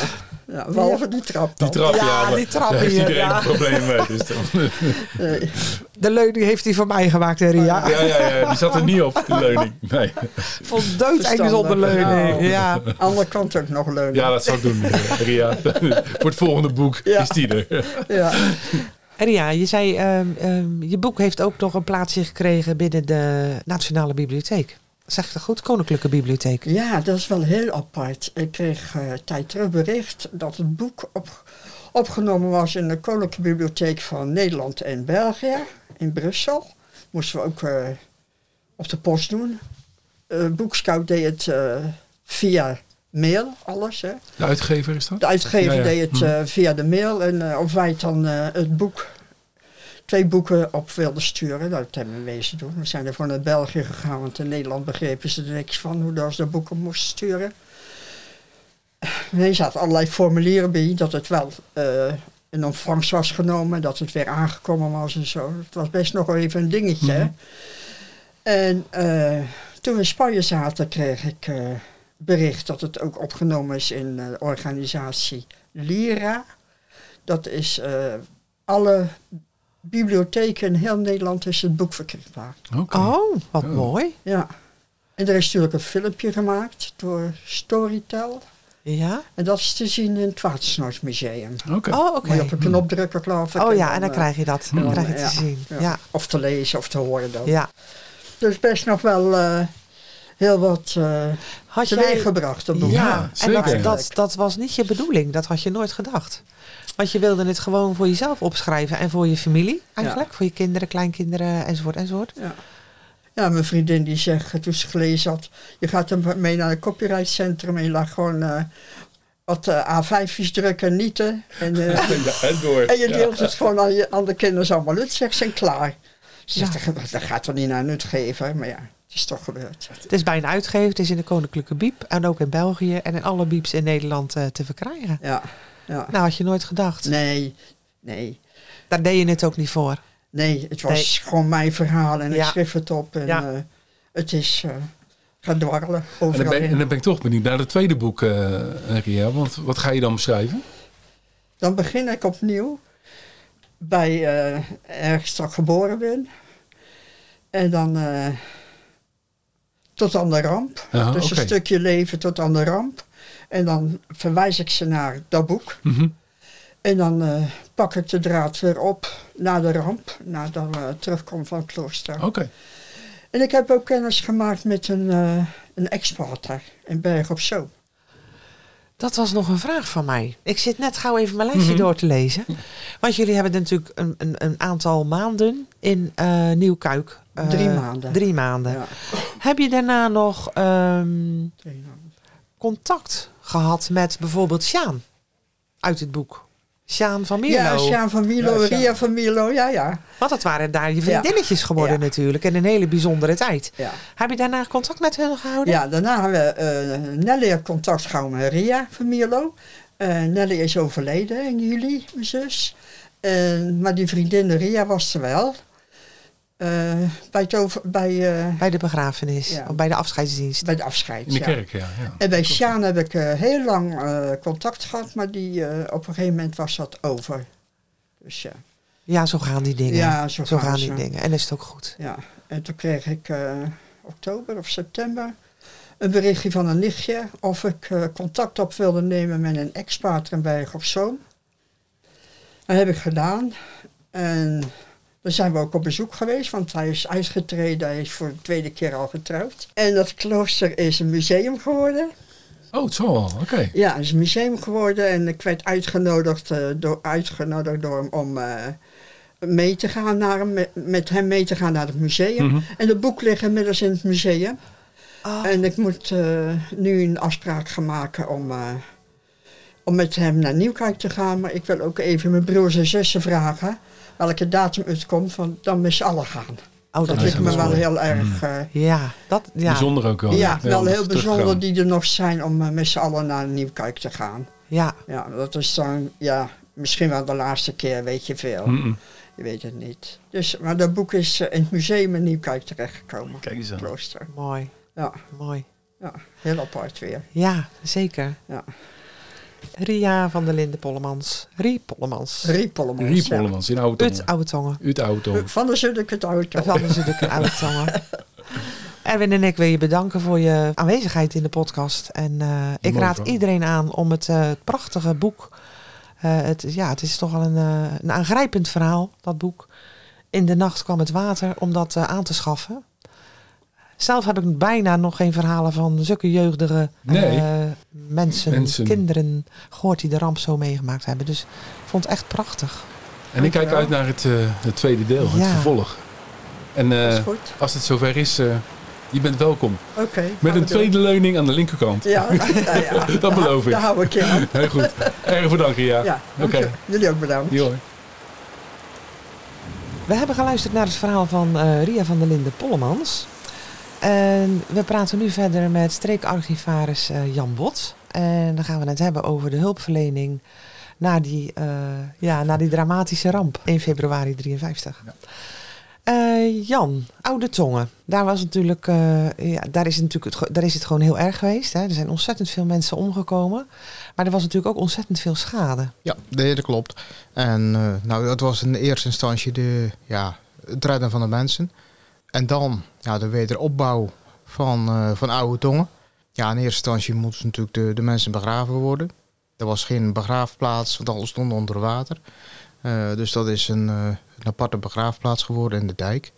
ja, behalve die trap Die trap, Ja, ja, die trap daar heeft hier, iedereen ja. een probleem mee. Dus dan, Nee. De leuning heeft hij voor mij gemaakt, hè, Ria. ja, ja, ja, die zat er niet op, de leuning. Nee. Vond doodeng Verstandig. zonder leuning. Nou. Ja. Andere kant ook nog leuk. Ja, dat zou ik doen, eh, Ria. Voor het volgende boek Ja. is die er. Ja. En je zei, ehm, ehm, je boek heeft ook nog een plaatsje gekregen binnen de Nationale Bibliotheek. Zeg ik dat goed? Koninklijke Bibliotheek. Ja, dat is wel heel apart. Ik kreeg eh tijd terug bericht dat het boek op, opgenomen was in de Koninklijke Bibliotheek van Nederland en België in Brussel. Moesten we ook eh, op de post doen. Eh Boekscout deed het via mail, alles. Hè. De uitgever is dat? De uitgever Ja, ja. deed het Hm. via de mail. En of wij het dan het boek, twee boeken op wilden sturen, dat hebben we wezen doen. We zijn ervoor naar België gegaan, want in Nederland begrepen ze er niks van hoe dat ze de boeken moesten sturen. Er zaten allerlei formulieren bij dat het wel eh, in ontvangst was genomen, dat het weer aangekomen was en zo. Het was best nog even een dingetje. Mhm. En eh, toen we in Spanje zaten, kreeg ik eh, bericht dat het ook opgenomen is in de organisatie Lira. Dat is alle bibliotheken in heel Nederland is het boek verkrijgbaar. Oké. Oh, wat Oh. mooi. Ja. En er is natuurlijk een filmpje gemaakt door Storytel. Ja. En dat is te zien in het Watersnoodsmuseum. Oké. Oh, oké. Moet je op een knop drukken, geloof ik. Oh ja, en dan eh, krijg je dat. Dan krijg je ja, te zien. ja. Ja. Of te lezen of te horen dan. ja. Dus best nog wel eh, heel wat eh Had teweeggebracht. Ja, Ja, en dat, dat was niet je bedoeling. Dat had je nooit gedacht. Want je wilde het gewoon voor jezelf opschrijven en voor je familie eigenlijk. Voor je kinderen, kleinkinderen enzovoort enzovoort. Ja. ja, mijn vriendin die zegt, toen ze gelezen had, je gaat er mee naar het copyrightcentrum en je laat gewoon eh, wat eh, A5'tjes drukken en nieten. En, eh, Ja, en door. en je Ja. deelt het gewoon aan, je, aan de kinderen allemaal uit, zegt ze, en klaar. Ze Ja. zegt, dat gaat toch niet naar een uitgever, maar ja, het is toch gebeurd. Het is bij een uitgever, het is in de Koninklijke Biep en ook in België en in alle bieps in Nederland eh, te verkrijgen. Ja, ja. Nou, had je nooit gedacht. Nee, nee. Daar deed je het ook niet voor. Nee, het was gewoon mijn verhaal en ik schreef het op. En Ja. eh, het is eh gaan dwarrelen En dan, overal ben, en dan ben ik toch benieuwd naar het tweede boek, eh Ria. Want wat ga je dan beschrijven? Dan begin ik opnieuw bij eh, ergens dat ik geboren ben. En dan eh, tot aan de ramp. Aha, dus een stukje leven tot aan de ramp. En dan verwijs ik ze naar dat boek. Mhm. En dan eh, pak ik de draad weer op na de ramp. Nadat we terugkomen van het klooster. Oké. En ik heb ook kennis gemaakt met een, eh een ex-pater in Berg op Zoom. Dat was nog een vraag van mij. Ik zit net gauw even mijn lijstje Mhm. door te lezen. Want jullie hebben natuurlijk een, een, een aantal maanden in eh Nieuwkuik. eh, Drie maanden. Drie maanden. Ja, Heb je daarna nog ehm, contact gehad met bijvoorbeeld Sjaan uit het boek? Sjaan van Mierlo. Ja, Sjaan van Milo, Ja. Ria van Milo, ja, ja. Want dat waren daar je vriendinnetjes geworden Ja. natuurlijk. En een hele bijzondere tijd. ja. Heb je daarna contact met hen gehouden? Ja, daarna hebben we eh, Nelly contact gehouden met Ria van Mierlo. Eh, Nelly is overleden in juli, mijn zus. En maar die vriendin Ria was er wel. Eh, bij, eh, Bij de begrafenis. Ja. Of bij de afscheidsdienst. bij de afscheid. In de ja. kerk, ja. ja. En bij Sjaan heb ik eh, heel lang eh, contact gehad, maar die, eh, op een gegeven moment was dat over. Dus ja, Ja, zo gaan die dingen. Ja, zo zo gaan gaan ze. die dingen. En dat is het ook goed. ja. En toen kreeg ik eh, oktober of september een berichtje van een nichtje of ik eh, contact op wilde nemen met een ex-pater in Berg op Zoom. Dat heb ik gedaan. En daar zijn we ook op bezoek geweest, want hij is uitgetreden, hij is voor de tweede keer al getrouwd. En dat klooster is een museum geworden. Oh, het wel. Oké. Ja, het is een museum geworden en ik werd uitgenodigd, eh, door, uitgenodigd door hem om eh, mee te gaan naar hem, met, met hem mee te gaan naar het museum. Mhm. En de boek ligt inmiddels in het museum. Oh, En ik moet eh, nu een afspraak gaan maken om, eh, om met hem naar Nieuwkijk te gaan. Maar ik wil ook even mijn broers en zussen vragen welke datum het komt, van dan met z'n allen gaan. oh, Dat dat ligt me wel mooi. heel erg... eh, Ja, dat, ja. Bijzonder ook wel. ja, wel heel bijzonder die er nog zijn om eh, met z'n allen naar Nieuwkijk te gaan. Ja, Ja, dat is dan, ja, misschien wel de laatste keer, weet je veel. Mm-mm. Je weet het niet. Dus, maar dat boek is eh, in het museum in Nieuwkijk terechtgekomen. Kijk eens aan. Klooster. mooi, Ja, mooi. ja, heel apart weer. Ja, zeker. Ja. Ria van der Linden Pollemans. Rie Pollemans. Rie Pollemans. Riep ja. Hollemans in oude Uit tongen. Oude Tongen. Uit oude tongen. Van de Zuddeke het auto. Van de Zuddeke Oude Tongen. Erwin en ik wil je bedanken voor je aanwezigheid in de podcast. En eh, ik raad iedereen aan om het eh, prachtige boek. eh, het, ja, het is toch wel een, een aangrijpend verhaal, dat boek. In de nacht kwam het water om dat eh, aan te schaffen. Zelf heb ik bijna nog geen verhalen van zulke jeugdige eh, mensen, Mensen. kinderen gehoord die de ramp zo meegemaakt hebben. Dus ik vond het echt prachtig. En ik kijk uit naar het, eh, het tweede deel, het vervolg. En eh, als het zover is, je bent welkom. Oké. Met een doen. tweede leuning aan de linkerkant. Ja, ja, ja. Dat beloof ik. Daar hou ik je aan. Heel goed. Erg bedankt, Ria. Ja, Oké. Jullie ook bedankt. Hoor. We hebben geluisterd naar het verhaal van eh, Ria van der Linden Pollemans. En we praten nu verder met streekarchivaris eh, Jan Bot. En dan gaan we het hebben over de hulpverlening na die, eh, ja, na die dramatische ramp in februari 53. Eh, Jan, Oude Tongen. Daar, was natuurlijk, ja, daar, is het natuurlijk het, daar is het gewoon heel erg geweest. Hè. Er zijn ontzettend veel mensen omgekomen. Maar er was natuurlijk ook ontzettend veel schade. Ja, dat klopt. En nou, dat was in eerste instantie de, ja, het redden van de mensen. En dan ja, de wederopbouw van, eh, van oude tongen. Ja, in eerste instantie moesten natuurlijk de, de mensen begraven worden. Er was geen begraafplaats, want alles stond onder water. Eh, dus dat is een, eh, een aparte begraafplaats geworden in de dijk.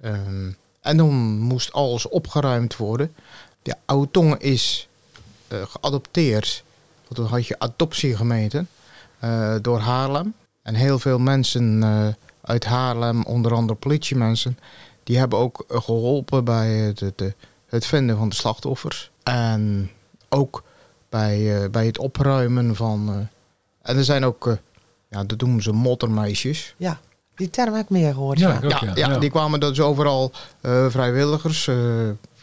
Ehm, en dan moest alles opgeruimd worden. De oude tongen is geadopteerd. Want toen had je adoptiegemeenten door Haarlem. En heel veel mensen uit Haarlem, onder andere politiemensen, die hebben ook eh, geholpen bij het, het, het vinden van de slachtoffers. En ook bij, eh, bij het opruimen van. eh, en er zijn ook, eh, ja, dat noemen ze mottermeisjes. Ja, die term heb ik meer gehoord. Ja, ja. ik ook, Ja, ja. ja, Ja. die kwamen dus overal eh, vrijwilligers, eh,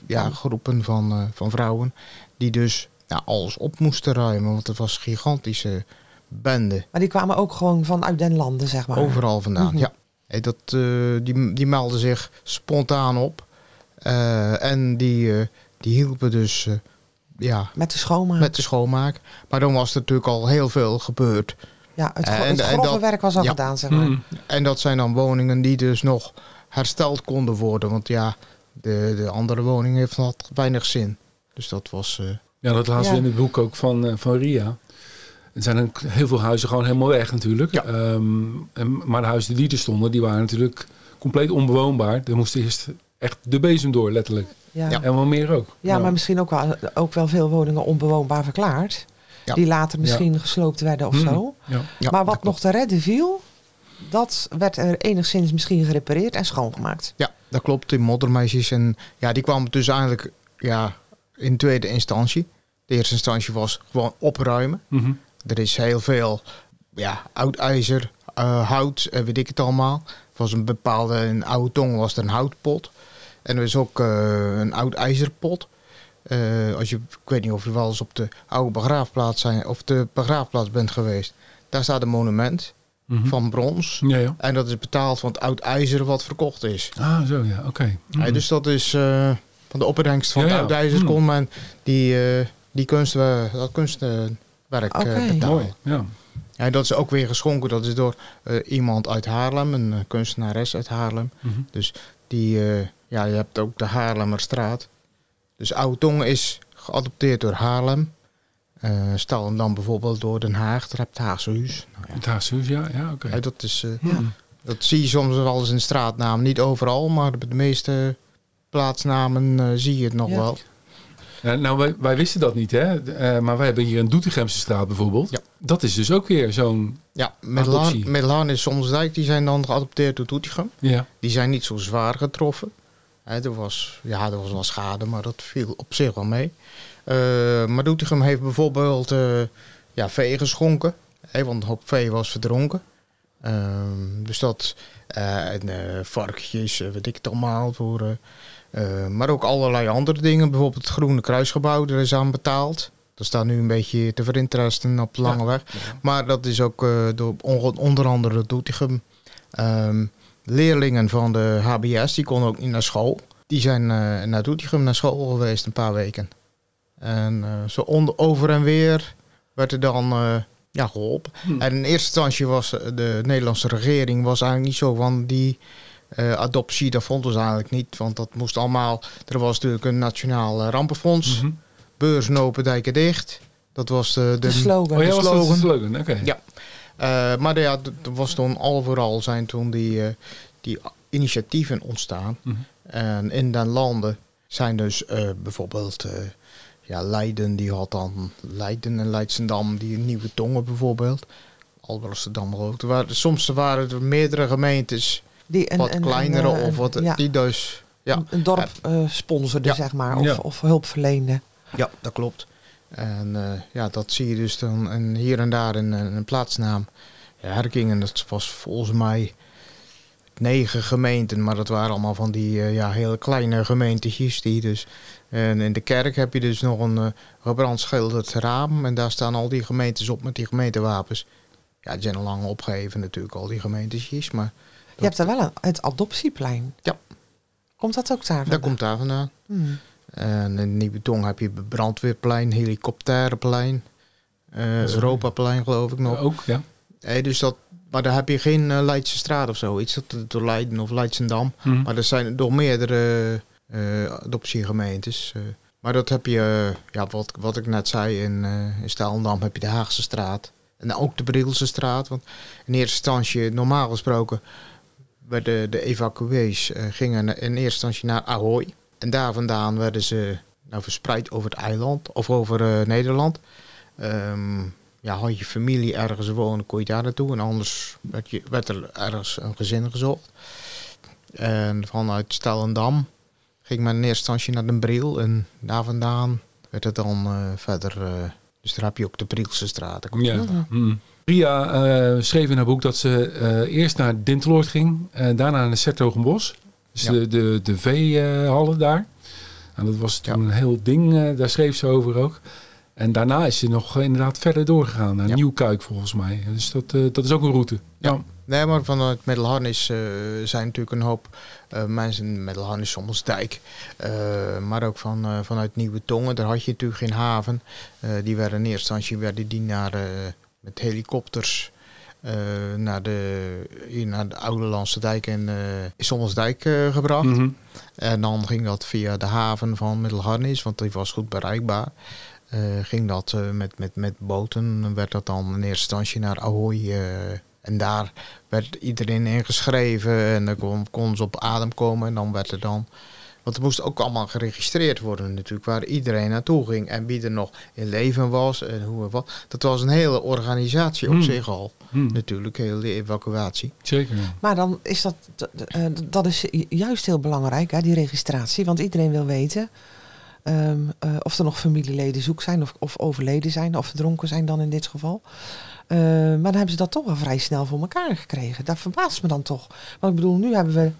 ja, groepen van, eh, van vrouwen, die dus ja, alles op moesten ruimen, want het was een gigantische bende. Maar die kwamen ook gewoon vanuit den landen, zeg maar. Overal vandaan, Mhm. ja. Hey, dat, eh, die, die meldden zich spontaan op. Eh, en die, eh, die hielpen dus eh, ja, Met de schoonmaak. met de schoonmaak. Maar dan was er natuurlijk al heel veel gebeurd. ja, het, gro- En- het en grove dat- werk was al ja. gedaan, zeg maar. Mm. En dat zijn dan woningen die dus nog hersteld konden worden. Want ja, de, de andere woning heeft had weinig zin. Dus dat was... eh, Ja, dat lazen we Ja. in het boek ook van, van Ria. Er zijn ook heel veel huizen gewoon helemaal weg natuurlijk. Ja. Ehm, en, maar de huizen die er stonden, die waren natuurlijk compleet onbewoonbaar. Er moest eerst echt de bezem door, letterlijk. Ja. Ja. En wel meer ook. maar misschien ook wel, ook wel veel woningen onbewoonbaar verklaard. Ja. Die later misschien gesloopt werden of Mm. zo. Ja. ja, maar wat nog te redden viel, dat werd er enigszins misschien gerepareerd en schoongemaakt. Ja, dat klopt. Die moddermeisjes. En ja, die kwamen dus eigenlijk ja, in tweede instantie. De eerste instantie was gewoon opruimen. Mhm. Er is heel veel ja, oud ijzer, eh, hout weet ik het allemaal. Was een bepaalde, in oude tong was er een houtpot. En er is ook eh, een oud ijzerpot. Eh, als je, ik weet niet of je wel eens op de oude begraafplaats zijn, of de begraafplaats bent geweest. Daar staat een monument Mhm. van brons. Ja, ja. En dat is betaald van het oud ijzer wat verkocht is. Ah, zo ja, oké. Mhm. Ja, dus dat is van de opbrengst van het oud ijzer Hmm. kon men die, die kunst, dat eh, Oké. betalen. Mooi, ja. Ja, dat is ook weer geschonken. Dat is door eh, iemand uit Haarlem, een eh, kunstenares uit Haarlem. Mhm. Die, eh, ja, je hebt ook de Haarlemmerstraat. Dus Oude Tongen is geadopteerd door Haarlem. Eh Stal dan bijvoorbeeld door Den Haag. Daar heb je het Haagse Huis. Nou ja, Het Haagse ja, ja oké. ja, dat, is, eh, Ja. dat zie je soms wel eens in straatnaam. Niet overal, maar bij de meeste plaatsnamen eh, zie je het nog Ja. wel. Ja, nou, wij, wij wisten dat niet, hè? Eh, maar wij hebben hier een Doetinchemse straat bijvoorbeeld. Ja. Dat is dus ook weer zo'n... Ja. Middelhaan en Somsdijk die zijn dan geadopteerd door Doetinchem. Ja. Die zijn niet zo zwaar getroffen. Hè, er, was, ja, er was wel schade, maar dat viel op zich wel mee. Eh, maar Doetinchem heeft bijvoorbeeld eh, ja, vee geschonken. Hè, want een hoop vee was verdronken. Ehm, dus dat... eh, en eh, varkentjes, eh, weet ik het allemaal. Voor, eh, maar ook allerlei andere dingen. Bijvoorbeeld het Groene Kruisgebouw, daar is aan betaald. Dat staat nu een beetje te verinteresten op de lange weg. Maar dat is ook eh, door on- onder andere Doetinchem. Ehm, leerlingen van de HBS, die konden ook niet naar school. Die zijn eh, naar Doetinchem naar school geweest een paar weken. En zo onder, over en weer werd er dan ja, geholpen. Hm. En in eerste instantie was de Nederlandse regering was eigenlijk niet zo van die eh, adoptie. Dat vonden ze eigenlijk niet, want dat moest allemaal... Er was natuurlijk een nationaal eh, rampenfonds. Mhm. Beurzen open, dijken dicht. Dat was de, De de, slogan. Oh ja, de slogan. slogan? Oké. Ja. Eh, maar ja, er was toen al vooral zijn toen die, eh, die initiatieven ontstaan. Mhm. En in den landen zijn dus eh, bijvoorbeeld eh, ja, Leiden, die had dan Leiden en Leidsendam, die nieuwe tongen bijvoorbeeld. Alblasserdam ook. Er waren, soms waren er meerdere gemeentes, Die een, wat een- kleinere een, eh, of wat, ja, die dus... Ja, een- dorp eh, sponsorde, Ja. zeg maar. Of, Ja. of hulp verleende. Ja, dat klopt. En eh, ja, dat zie je dus dan en hier en daar in, een- een plaatsnaam. Ja, Herkingen, dat was volgens mij negen gemeenten, maar dat waren allemaal van die eh, ja, hele kleine gemeentjes. Die dus, en in de kerk heb je dus nog een eh gebrandschilderd raam en daar staan al die gemeentes op met die gemeentewapens. Ja, die zijn al lang opgeheven natuurlijk, al die gemeentjes, maar Je hebt daar wel een, het adoptieplein. Ja. Komt dat ook daar? dat komt daar vandaan. Hmm. En in Nieuwe heb je brandweerplein, helikopterplein, is- Europaplein geloof ik nog. Ook, ja. Hey, dus dat, maar daar heb je geen eh, Leidse straat of zoiets. Dat door Leiden of Leidsendam. Mhm. Maar er zijn door meerdere eh, adoptiegemeentes. maar dat heb je, ja, wat, wat ik net zei, in, in Staalendam heb je de Haagse straat. En ook de Brielse straat. Want in eerste instantie, normaal gesproken, werden de evacuees eh, gingen in eerste instantie naar Ahoy. En daar vandaan werden ze nou, verspreid over het eiland of over eh, Nederland. Ehm, ja, had je familie ergens wonen, kon je daar naartoe. En anders werd, je, werd er ergens een gezin gezocht. En vanuit Stellendam ging men in eerste instantie naar Den Briel. En daar vandaan werd het dan eh, verder... eh, dus daar heb je ook de Brielse straat. Ja. Mhm. Ria eh, schreef in haar boek dat ze eh, eerst naar Dinteloord ging en daarna naar Sertogenbos. Dus Ja. de, de, de veehallen daar. En dat was toen een heel ding, eh, daar schreef ze over ook. En daarna is ze nog eh, inderdaad verder doorgegaan naar Ja. Nieuwkuik volgens mij. Dus dat, eh, dat is ook een route. Ja. Nee, maar vanuit Middelharnis eh zijn natuurlijk een hoop eh, mensen, Middelharnis, Sommelsdijk, eh, maar ook van, eh, vanuit Nieuwe Tongen, daar had je natuurlijk geen haven. Eh, die werden in eerste instantie werden die naar, eh, met helikopters eh, naar, de, hier naar de Oude Landse Dijk en eh Sommelsdijk eh, gebracht. Mhm. En dan ging dat via de haven van Middelharnis, want die was goed bereikbaar. Ging dat met, met, met boten, werd dat dan in eerste instantie naar Ahoy. en daar werd iedereen ingeschreven en dan kon, kon ze op adem komen. En dan werd er dan... Want het moest ook allemaal geregistreerd worden natuurlijk, waar iedereen naartoe ging. En wie er nog in leven was en hoe het was. Dat was een hele organisatie op Hmm. zich al, Mhm. natuurlijk, heel de evacuatie. Zeker. Maar dan is dat, eh, dat is juist heel belangrijk, hè, die registratie. Want iedereen wil weten ehm, eh, of er nog familieleden zoek zijn of, of overleden zijn of verdronken zijn dan in dit geval. Eh, maar dan hebben ze dat toch wel vrij snel voor elkaar gekregen. Dat verbaast me dan toch. Want ik bedoel, nu hebben we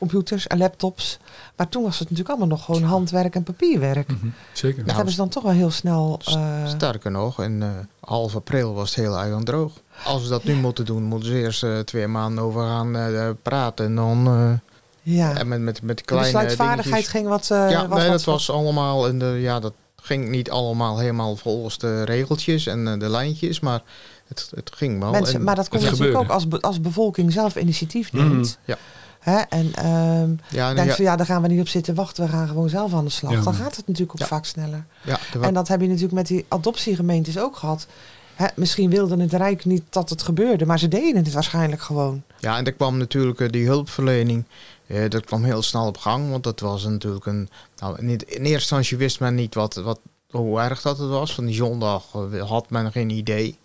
computers en laptops. Maar toen was het natuurlijk allemaal nog gewoon handwerk en papierwerk. Mhm. Zeker. Dat Nou, hebben ze dan toch wel heel snel... eh, Sterker nog, in eh, half april was het heel eiland droog. Als ze dat nu moeten doen, moeten ze eerst eh, twee maanden over gaan eh, praten. En dan eh, ja. en met, met, met de kleine besluitvaardigheid dingetjes. ging wat... eh, ja, was nee, wat- dat was allemaal. In de, ja, dat ging niet allemaal helemaal volgens de regeltjes en de lijntjes. Maar het, het ging wel. Mensen, En- maar dat kon het natuurlijk ook als, be- als bevolking zelf initiatief Mhm. neemt. Ja. Hè? En ehm Ja, denk ja, van ja, daar gaan we niet op zitten wachten. We gaan gewoon zelf aan de slag. Ja. Dan gaat het natuurlijk ook vaak sneller. er En dat heb je natuurlijk met die adoptiegemeentes ook gehad. Hè, misschien wilde het Rijk niet dat het gebeurde, maar ze deden het waarschijnlijk gewoon. Ja, en er kwam natuurlijk eh, die hulpverlening. eh, dat kwam heel snel op gang. Want dat was natuurlijk een. Nou, niet, in eerste instantie wist men niet wat, wat, hoe erg dat het was. Van die zondag eh, had men geen idee.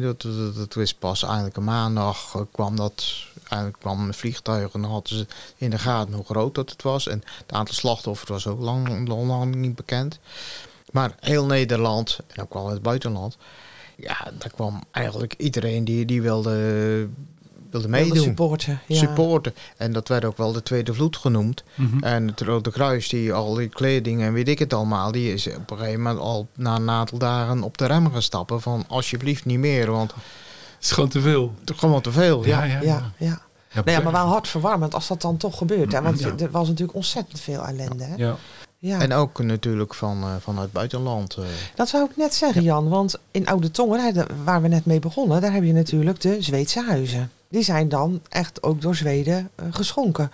Dat, dat, dat wist pas eigenlijk een maandag kwam dat. Eigenlijk kwam een vliegtuig en dan hadden ze in de gaten hoe groot dat het was. En het aantal slachtoffers was ook lang, lang, niet bekend. Maar heel Nederland, en ook wel het buitenland. Ja, daar kwam eigenlijk iedereen die, die wilde, wilde Wilde meedoen. supporten. Ja. Supporten. En dat werd ook wel de Tweede Vloed genoemd. Mhm. En het Rode Kruis, die al die kleding en weet ik het allemaal, die is op een gegeven moment al na een aantal dagen op de rem gaan stappen. Van alsjeblieft niet meer, want is gewoon te veel. gewoon te veel. Ja, Ja, ja, Ja, ja. Ja, Nou ja, maar wel hartverwarmend als dat dan toch gebeurt. Hè? Want Ja. er was natuurlijk ontzettend veel ellende. Hè? Ja. Ja. En ook natuurlijk van, eh, vanuit het buitenland. eh. Dat zou ik net zeggen, Jan. Want in Oude Tongen, waar we net mee begonnen, daar heb je natuurlijk de Zweedse huizen. Die zijn dan echt ook door Zweden eh, geschonken.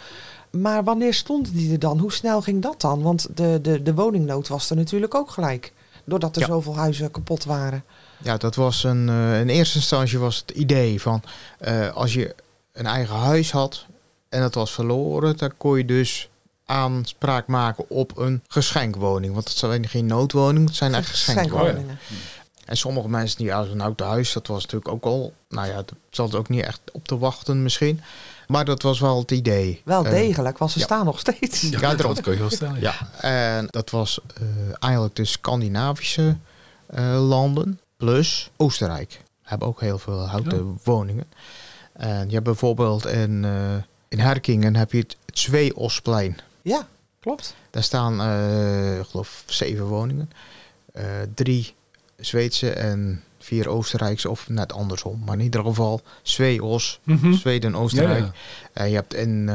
Maar wanneer stonden die er dan? Hoe snel ging dat dan? Want de, de, de woningnood was er natuurlijk ook gelijk. Doordat er Ja. zoveel huizen kapot waren. Ja, dat was een. eh, in eerste instantie was het idee van eh, als je een eigen huis had en het was verloren, dan kon je dus aanspraak maken op een geschenkwoning. Want het zijn geen noodwoningen, het zijn echt geschenkwoningen. Schenkwoningen. En sommige mensen die uit een oud huis, dat was natuurlijk ook al. Nou ja, dat zat ook niet echt op te wachten misschien. Maar dat was wel het idee. Wel Eh, degelijk, want ze ja. staan nog steeds. Ja, dat kun je wel stellen. Ja, en dat was eh, eigenlijk de Scandinavische eh, landen plus Oostenrijk. Hebben ook heel veel houten woningen. En je hebt bijvoorbeeld in, eh, in Herkingen heb je het, het Zweeosplein. Ja, klopt. Daar staan, eh, ik geloof, zeven woningen. Eh, drie Zweedse en vier Oostenrijkse, of net andersom. Maar in ieder geval Zweeos, Mhm. Zweden en Oostenrijk. Ja, En je hebt in,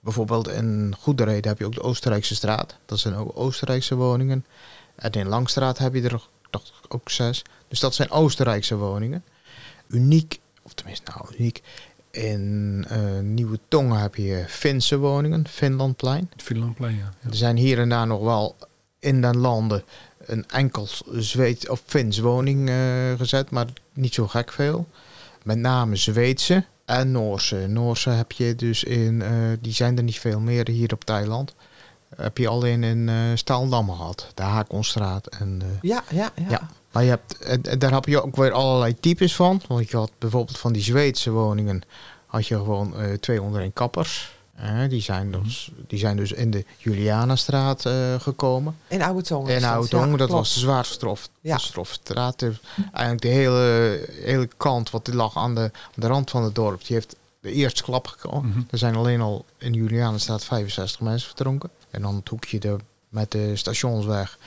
bijvoorbeeld in Goedereden heb je ook de Oostenrijkse straat. Dat zijn ook Oostenrijkse woningen. En in Langstraat heb je er dacht ik, ook zes. Dus dat zijn Oostenrijkse woningen. Uniek, of tenminste nou uniek, in eh, Nieuwe Tongen heb je Finse woningen, Finlandplein. Het Finlandplein, ja. ja. Er zijn hier en daar nog wel in de landen een enkel Zweed of Fins woning eh, gezet, maar niet zo gek veel. Met name Zweedse en Noorse. Noorse heb je dus in, eh, die zijn er niet veel meer hier op Thailand. Heb je alleen in eh Staaldam gehad, de Haakonstraat. En, eh, Ja, ja, ja. Ja. maar je hebt, daar heb je ook weer allerlei types van. Want je had bijvoorbeeld van die Zweedse woningen, had je gewoon eh, twee onder één kappers. Eh, die, zijn dus, die zijn dus in de Julianastraat eh, gekomen. In Oude Tongen. is In. Oudong, Ja, dat klopt. was de zwaarste strof, Ja. Eigenlijk de hele, hele kant wat lag aan de, aan de rand van het dorp, die heeft de eerste klap gekomen. Mhm. Er zijn alleen al in Julianenstraat 65 mensen verdronken. En dan het hoekje er met de stationsweg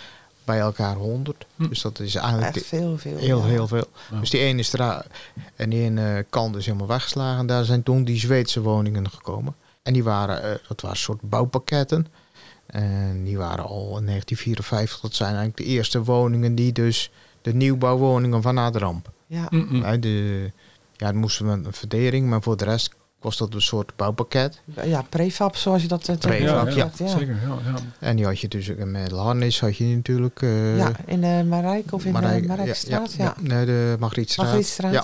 bij elkaar 100. Hm. Dus dat is eigenlijk Echt veel, veel. heel, ja. heel veel. Ja. Dus die ene straat en die ene kant is helemaal weggeslagen. En daar zijn toen die Zweedse woningen gekomen. En die waren, eh, dat waren soort bouwpakketten. En die waren al in 1954. Dat zijn eigenlijk de eerste woningen die dus de nieuwbouwwoningen van na de ramp. Ja. Hè, de, ja, dan moesten we een verdering, maar voor de rest was dat een soort bouwpakket. ja, prefab zoals je dat... eh, Prefab, ja, zegt, zeker. Ja, ja. En die had je dus ook met harnis had je natuurlijk. eh, Ja, in de Marijk of in Marijk- de Marijkstraat, ja. ja, nee, de Margrietstraat. Margrietstraat. Ja.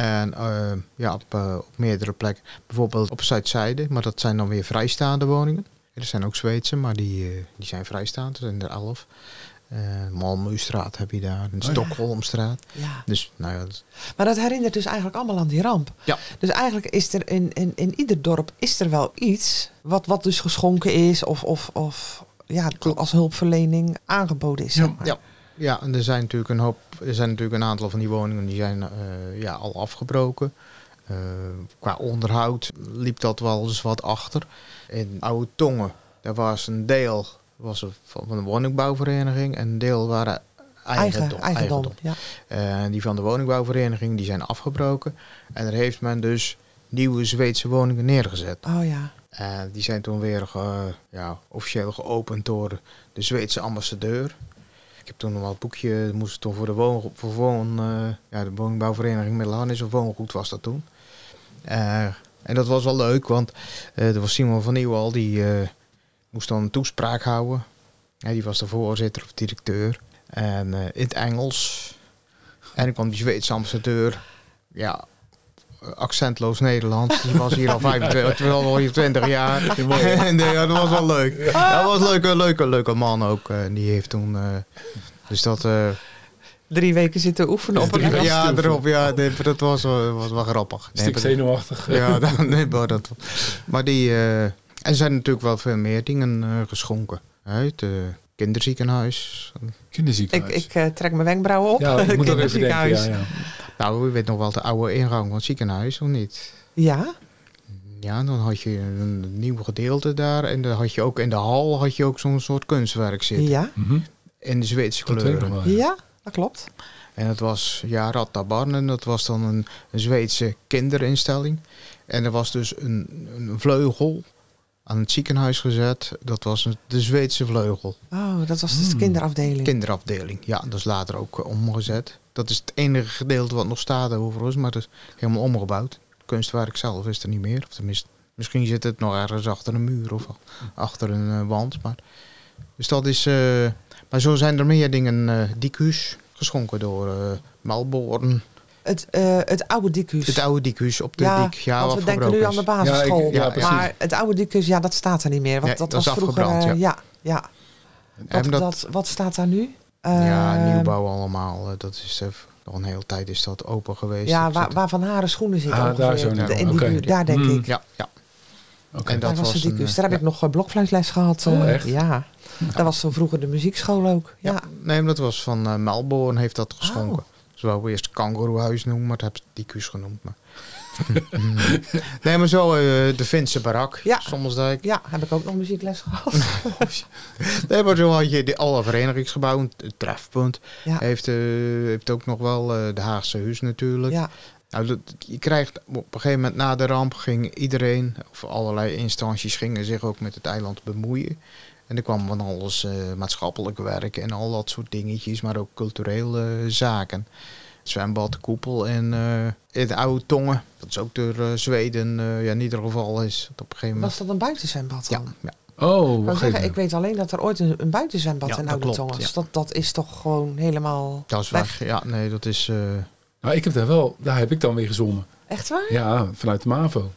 En eh, ja, op, eh, op meerdere plekken. Bijvoorbeeld op Zuidzijde, maar dat zijn dan weer vrijstaande woningen. Er zijn ook Zweedse, maar die, eh, die zijn vrijstaand. Er zijn er elf. Eh Malmöstraat heb je daar, een ja. Stockholmstraat. Ja. Dus nou ja, dat- Maar dat herinnert dus eigenlijk allemaal aan die ramp. Ja. Dus eigenlijk is er in, in, in ieder dorp is er wel iets wat, wat dus geschonken is of, of, of ja, als hulpverlening aangeboden is. Ja. zeg maar. Ja. ja, en er zijn natuurlijk een hoop, er zijn natuurlijk een aantal van die woningen die zijn eh, ja, al afgebroken. Eh, qua onderhoud liep dat wel eens wat achter. In Oude Tongen, daar was een deel was er van een woningbouwvereniging en een deel waren eigendom. Eigen, eigendom. Ja. Eh, die van de woningbouwvereniging die zijn afgebroken. En er heeft men dus nieuwe Zweedse woningen neergezet. Oh ja. En die zijn toen weer ge- ja, officieel geopend door de Zweedse ambassadeur. Ik heb toen nog wel het boekje, moest toen voor de, woon, voor woon, eh, ja, de woningbouwvereniging Middelharnis of Woongoed was dat toen. Eh, En dat was wel leuk, want eh er was Simon van Nieuwal, die eh, moest dan een toespraak houden. Ja, die was de voorzitter of directeur. En eh, in het Engels. En dan kwam die Zweedse ambassadeur. Ja, accentloos Nederlands. Die was hier al 25, terwijl al hier 20 jaar. En eh, ja, dat was wel leuk. Ja, dat was een leuke, leuke, leuke man ook. eh, En die heeft toen... eh, dus dat... eh, Drie weken zitten oefenen op een Engels. ja, erop, ja, nee, dat was, wel- was wel grappig. Nee, Stuk zenuwachtig. ja, dan, nee, maar, dat, maar die... eh, er zijn natuurlijk wel veel meer dingen eh, geschonken. Uit het kinderziekenhuis. Ik, Kinderziekenhuis. ik eh, trek mijn wenkbrauwen op. ja, ik moet ook even denken. Ja, Kinderziekenhuis. ja. Nou, u weet nog wel de oude ingang van het ziekenhuis, of niet? Ja? Ja, dan had je een nieuw gedeelte daar. En dan had je ook in de hal had je ook zo'n soort kunstwerk zitten. Ja? Mhm. In de Zweedse Dat weet ik nog kleuren. wel. ja. Ja, dat klopt. En dat was, ja, Rattabarnen, dat was dan een, een Zweedse kinderinstelling. En er was dus een, een vleugel aan het ziekenhuis gezet. Dat was de Zweedse vleugel. Oh, dat was dus de Hmm. kinderafdeling. Kinderafdeling. Ja, dat is later ook eh, omgezet. Dat is het enige gedeelte wat nog staat overigens, maar dat is helemaal omgebouwd. Het kunstwerk zelf is er niet meer. Of tenminste, misschien zit het nog ergens achter een muur of achter een eh, wand. Maar, dus dat is... eh, maar zo zijn er meer dingen. eh Dicus, geschonken door eh Melbourne. Het, eh, het oude Dicus. Het oude Dicus op de ja, Dik. Ja, want wat we denken nu aan de basisschool. Ja, ik- ja, precies. maar het oude Dicus, ja, dat staat er niet meer. Want dat, dat was is vroeger... afgebrand, eh, ja. ja, Wat, dat, dat, wat staat daar nu? ja, Eh, nieuwbouw allemaal. eh, Dat is nog een hele tijd is dat open geweest. Ja, waar, waar Van Haren schoenen zitten Ah, daar zo in die Oké. buurt, daar denk Hmm. ik. Ja, ja. Oké. En Daar dat was, was de een, Dicus. Daar heb ik nog blokfluitles gehad. Oh, echt? Ja. Dat was zo vroeger de muziekschool ook. Ja. Nee, maar dat was van Melbourne heeft dat geschonken. Ze wou eerst kangoeroehuis noemen, maar dat hebben ze Dicus genoemd. Maar. nee, maar zo eh, de Finse barak, Ja. Sommelsdijk. ja, heb ik ook nog muziekles gehad. Nee, maar zo had je de, alle verenigingsgebouwen. Het trefpunt Ja. heeft, eh, heeft ook nog wel eh, de Haagse Huis natuurlijk. Ja. Nou, dat, je krijgt op een gegeven moment na de ramp ging iedereen, of allerlei instanties gingen zich ook met het eiland bemoeien. En er kwam van alles eh, maatschappelijk werk en al dat soort dingetjes, maar ook culturele zaken. Zwembad, koepel en eh in de oude tongen, dat is ook door eh, Zweden eh, ja, in ieder geval is. Dat op een gegeven moment. Was dat een buitenzwembad Ja, dan? ja. Oh, Ik, wou wacht zeggen, even. ik weet alleen dat er ooit een, een buitenzwembad Ja, in Oude Tongen was. ja. Dat, dat is toch gewoon helemaal dat is weg. weg. Ja, nee, dat is. eh, Nou, ik heb daar wel, daar heb ik dan weer gezongen. Echt waar? Ja, vanuit de MAVO.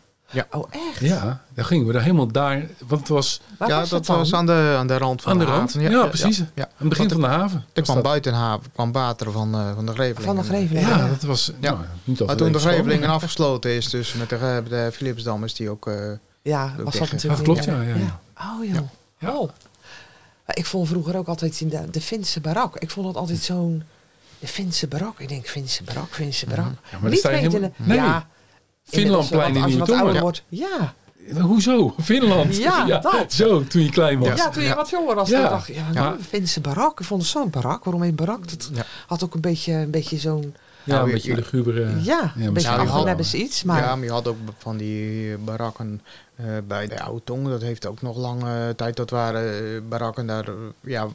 Oh, echt? Ja, daar gingen we daar helemaal daar, want het was Waar ja, was dat dan? was aan de, aan de rand van aan de de, rand. haven. Ja, precies. Ja, Aan het begin van de haven. Er was kwam dat. buiten haven, kwam water van, eh, van de Greveling. Van de Greveling. Ja, dat was Ja. nou, niet altijd Maar toen de Grevelingen schoon. afgesloten is, dus met de, eh, de Philipsdam is die ook... eh, Ja, Ook was dat natuurlijk ja, klopt, ja, ja, ja. Oh, joh. Ja. Oh. Ik vond vroeger ook altijd in de, de Finse barak. Ik vond dat altijd zo'n... De Finse barak. Ik denk Finse barak, Finse barak. Ja, maar niet weten... helemaal- Nee. Ja, Finlandplein in Als je Nieuwe wordt. Ja. Hoezo? Finland? Ja, dat. Zo, toen je klein was. Ja, toen je Ja. wat jonger was, Ja. dan dacht je, ja, Ja. nou, Finse barak. Ik vond het zo'n barak. Waarom een barak? Dat Ja. had ook een beetje, een beetje zo'n... Ja, Nou, een je- beetje lugubere... ja, een beetje wel. afgenebbes iets. Maar Ja, maar je had ook van die barakken eh, bij de Oude Tong. Dat heeft ook nog lange tijd. Dat waren eh, barakken daar. eh, ja,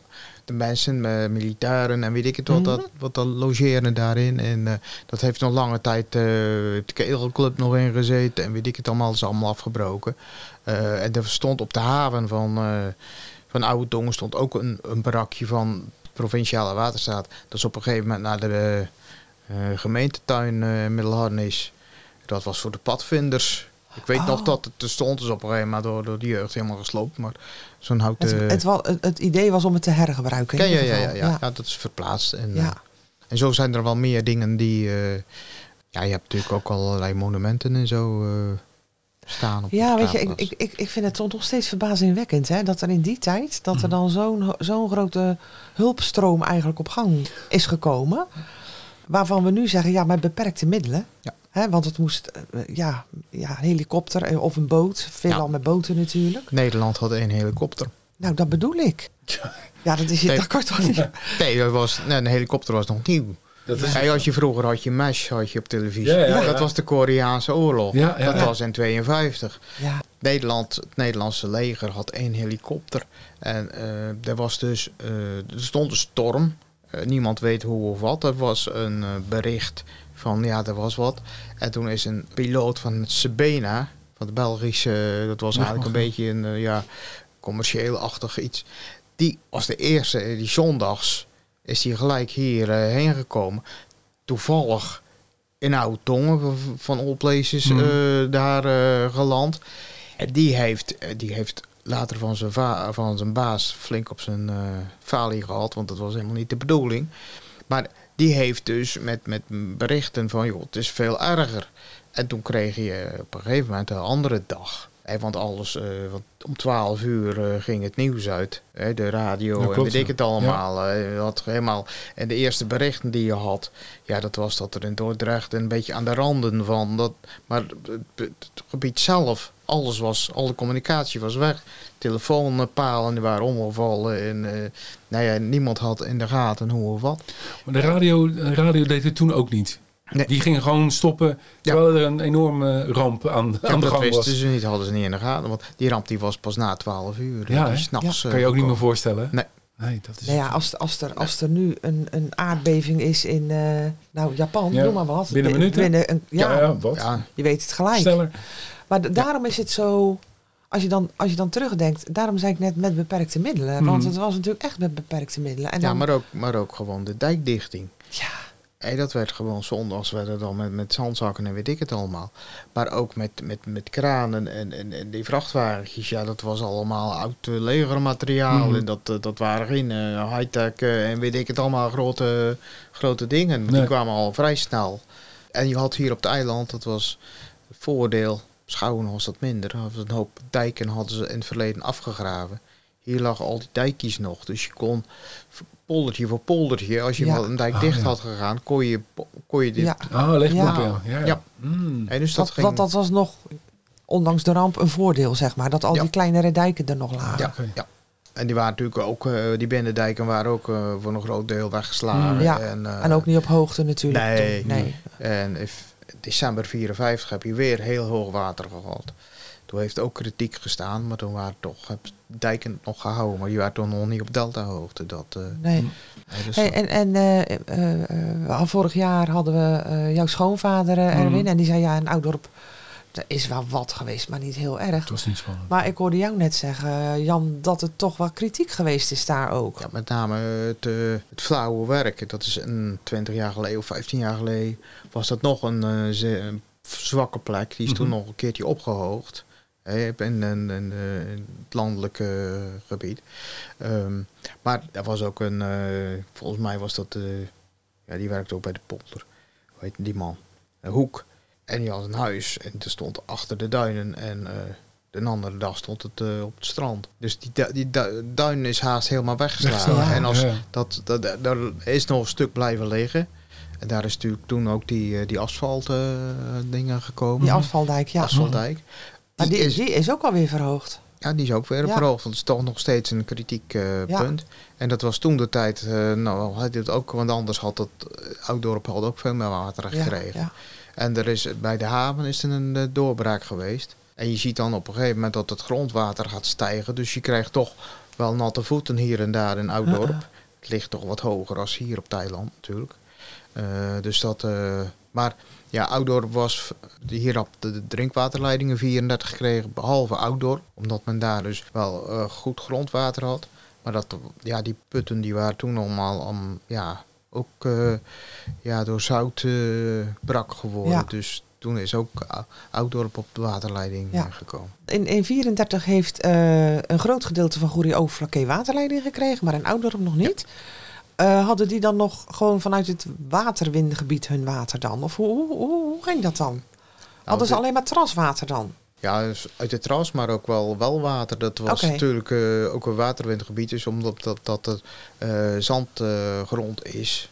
de mensen, militairen en weet ik het wat, Mhm. dat, wat dan logeren daarin. En dat heeft nog lange tijd de kegelclub nog in gezeten. En weet ik het allemaal, dat is allemaal afgebroken. En er stond op de haven van, van Oude Tongen stond ook een, een barakje van provinciale waterstaat. Dat is op een gegeven moment naar de gemeentetuin eh Middelharden is. Dat was voor de padvinders. Ik weet Oh. nog dat het er stond, dus op een gegeven moment door, door de jeugd helemaal gesloopt. Maar zo'n het, houten... het, wa- het, het idee was om het te hergebruiken. in ja, ja, ja, ja, ja, dat is verplaatst. En, Ja. eh, en zo zijn er wel meer dingen die... eh, ja, je hebt natuurlijk ook allerlei monumenten en zo eh, staan op Ja, de weet je, ik, ik, ik, ik vind het toch nog steeds verbazingwekkend hè, dat er in die tijd dat er dan zo'n zo'n grote hulpstroom eigenlijk op gang is gekomen. Waarvan we nu zeggen, ja, met beperkte middelen. Ja. Hè, want het moest, eh, ja, ja, een helikopter eh, of een boot. Veelal Ja. met boten natuurlijk. Nederland had één helikopter. Nou, dat bedoel ik. Ja, dat is je Nee. dat kan toch niet. Nee, dat was, nee, een helikopter was nog nieuw. Dat is... Hey, als je vroeger had je MASH had je op televisie. Ja, ja, dat was de Koreaanse oorlog. Ja, ja, dat was in 52. Ja, Nederland, het Nederlandse leger had één helikopter. En eh, er was dus, eh, er stond een storm. Eh, niemand weet hoe of wat. Er was een bericht van ja, er was wat. En toen is een piloot van het Sabena, van de Belgische, dat was eigenlijk een beetje een uh, ja, commercieel-achtig iets. Die was de eerste, die zondags, is die gelijk hierheen heen gekomen. Toevallig in Oud-Tongen, van all places, mm. daar geland. En die heeft, die heeft later van zijn, van zijn baas flink op zijn uh, falie gehad, want dat was helemaal niet de bedoeling. Maar die heeft dus met, met berichten van, joh, het is veel erger. En toen kreeg je op een gegeven moment een andere dag. Want alles, uh, want om 12 uur uh, ging het nieuws uit. Hè, de radio ja, en weet ik het allemaal. Ja. had helemaal. En de eerste berichten die je had, ja, dat was dat er in Dordrecht een beetje aan de randen van. Dat, maar het, gebied zelf alles was, alle communicatie was weg. Telefoonpalen waren omgevallen en nou ja, niemand had in de gaten hoe of wat. Maar de radio, de radio deed het toen ook niet. Nee. Die gingen gewoon stoppen terwijl er een enorme ramp aan, ja, aan de gang was. Dat wisten ze niet, hadden ze niet in de gaten. Want die ramp die was pas na 12 uur. Ja, s'nachts. Ja. Kan je ook niet meer voorstellen? Nee. Nee, dat is nou ja, als, als, er, als er nu een, een aardbeving is in uh, nou, Japan, noem maar wat. Binnen minuten? Binnen een, ja, ja, wat? Ja. Je weet het gelijk. Sneller. Maar daarom is het zo, als je, dan, als je dan terugdenkt, daarom zei ik net met beperkte middelen. Want het was natuurlijk echt met beperkte middelen. En ja, dan, maar, ook, maar ook gewoon de dijkdichting. Ja. Hey, dat werd gewoon zondags werden dan met, met zandzakken en weet ik het allemaal. Maar ook met, met, met kranen en, en, en die vrachtwagens, ja, dat was allemaal oud legermateriaal. En dat, dat waren geen uh, high-tech uh, en weet ik het allemaal grote, grote dingen. Nee. Die kwamen al vrij snel. En je had hier op het eiland, dat was het voordeel, Schouwen was dat minder. Een hoop dijken hadden ze in het verleden afgegraven. Hier lag al die dijkjes nog. Dus je kon poldertje voor poldertje, als je ja. een dijk dicht had gegaan, kon je, kon je dit... Ja. Oh, leg ja. ja. ja. Mm. En dus dat, dat, ging... Want dat was nog, ondanks de ramp, een voordeel, zeg maar. Dat al die kleinere dijken er nog lagen. Ja, okay. ja. En die waren natuurlijk ook, uh, die binnendijken waren ook uh, voor een groot deel weggeslagen. Mm. Ja, en, uh, en ook niet op hoogte natuurlijk. Nee. Nee. En december 54 heb je weer heel hoog water gehad. Toen heeft ook kritiek gestaan, maar toen waren toch heb dijken nog gehouden. Maar je waren toen nog niet op deltahoogte. Dat, uh, nee. nee dus hey, en en uh, uh, vorig jaar hadden we jouw schoonvader Erwin. Mm. En die zei ja, in Oudorp er is wel wat geweest, maar niet heel erg. Het was niet spannend. Maar ik hoorde jou net zeggen, Jan, dat het toch wel kritiek geweest is daar ook. Ja, met name het, uh, het flauwe werk. Dat is een 20 jaar geleden of 15 jaar geleden was dat nog een, uh, een zwakke plek. Die is mm -hmm. toen nog een keertje opgehoogd. In, in, in, in, het landelijke gebied. Um, maar er was ook een, uh, volgens mij was dat, ja, die werkte ook bij de polder. Hoe heet die man? Een hoek. En die had een huis en er stond achter de duinen en uh, de andere dag stond het uh, op het strand. Dus die, du die du duin is haast helemaal weggeslagen. Ja, en als ja. dat, dat, daar is nog een stuk blijven liggen. En daar is natuurlijk toen ook die, die asfalt uh, dingen gekomen. Die asfaltdijk, ja. Asfaltdijk. Die maar die is, die is ook alweer verhoogd. Ja, die is ook weer ja. verhoogd. Want het is toch nog steeds een kritiek uh, ja. punt. En dat was toen de tijd, uh, nou had dit ook, want anders had het Ouddorp had ook veel meer water gekregen. Ja, en er is, bij de haven is er een uh, doorbraak geweest. En je ziet dan op een gegeven moment dat het grondwater gaat stijgen. Dus je krijgt toch wel natte voeten hier en daar in Ouddorp. Uh-uh. Het ligt toch wat hoger als hier op Thailand natuurlijk. Dus dat, maar ja, Ouddorp was hier op de drinkwaterleidingen 34 gekregen, behalve Ouddorp. Omdat men daar dus wel goed grondwater had. Maar dat, ja, die putten die waren toen allemaal um, ja, ook uh, ja, door zout uh, brak geworden. Ja. Dus toen is ook Ouddorp op de waterleiding ja. gekomen. In 1934 heeft een groot gedeelte van Goeree Overflakkee waterleiding gekregen, maar in Ouddorp nog niet. Ja. Hadden die dan nog gewoon vanuit het waterwindgebied hun water dan? Of hoe, hoe, hoe, hoe ging dat dan? Nou, hadden ze alleen maar traswater dan? Ja, dus uit het tras, maar ook wel, wel water. Dat was okay. natuurlijk uh, ook een waterwindgebied. Dus omdat dat, dat het uh, zandgrond uh, is,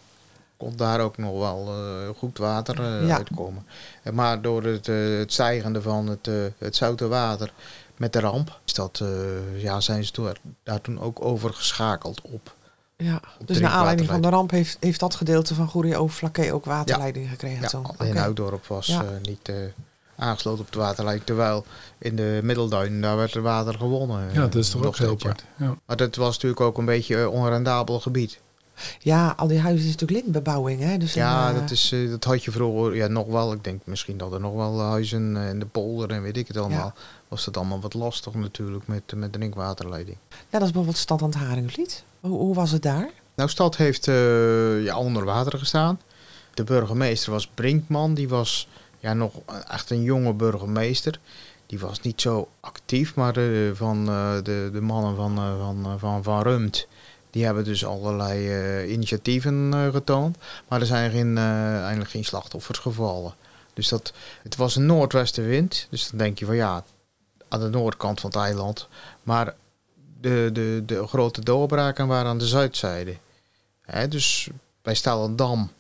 kon daar ook nog wel goed water ja. uitkomen. En maar door het, het stijgende van het, het zoute water met de ramp, is dat, ja, zijn ze daar toen ook overgeschakeld op. Ja, dus naar aanleiding van de ramp heeft, heeft dat gedeelte van Goeree Overflakkee ook waterleiding ja. gekregen. Ja, zo. in okay. Ouddorp was ja. niet aangesloten op het waterleiding. Terwijl in de Middelduin, daar werd het water gewonnen. Ja, dat is toch ook heel apart. Ja. Maar dat was natuurlijk ook een beetje een onrendabel gebied. Ja, al die huizen is natuurlijk lintbebouwing, hè? Dus Ja, eh, dat, is, eh, dat had je vroeger ja, nog wel. Ik denk misschien dat er nog wel huizen eh, in de polder en weet ik het allemaal. Was dat allemaal wat lastig natuurlijk met, met de drinkwaterleiding. Net als bijvoorbeeld Stad aan het Haringvliet. Hoe, hoe was het daar? Nou, stad heeft ja, onder water gestaan. De burgemeester was Brinkman. Die was ja, nog echt een jonge burgemeester. Die was niet zo actief, maar van de, de mannen van, van, van, van Rumt... die hebben dus allerlei eh, initiatieven eh, getoond. Maar er zijn geen, eh, eigenlijk geen slachtoffers gevallen. Dus dat, het was een noordwestenwind. Dus dan denk je van ja, aan de noordkant van het eiland. Maar de, de, de grote doorbraken waren aan de zuidzijde. Hè, dus bij Stellendam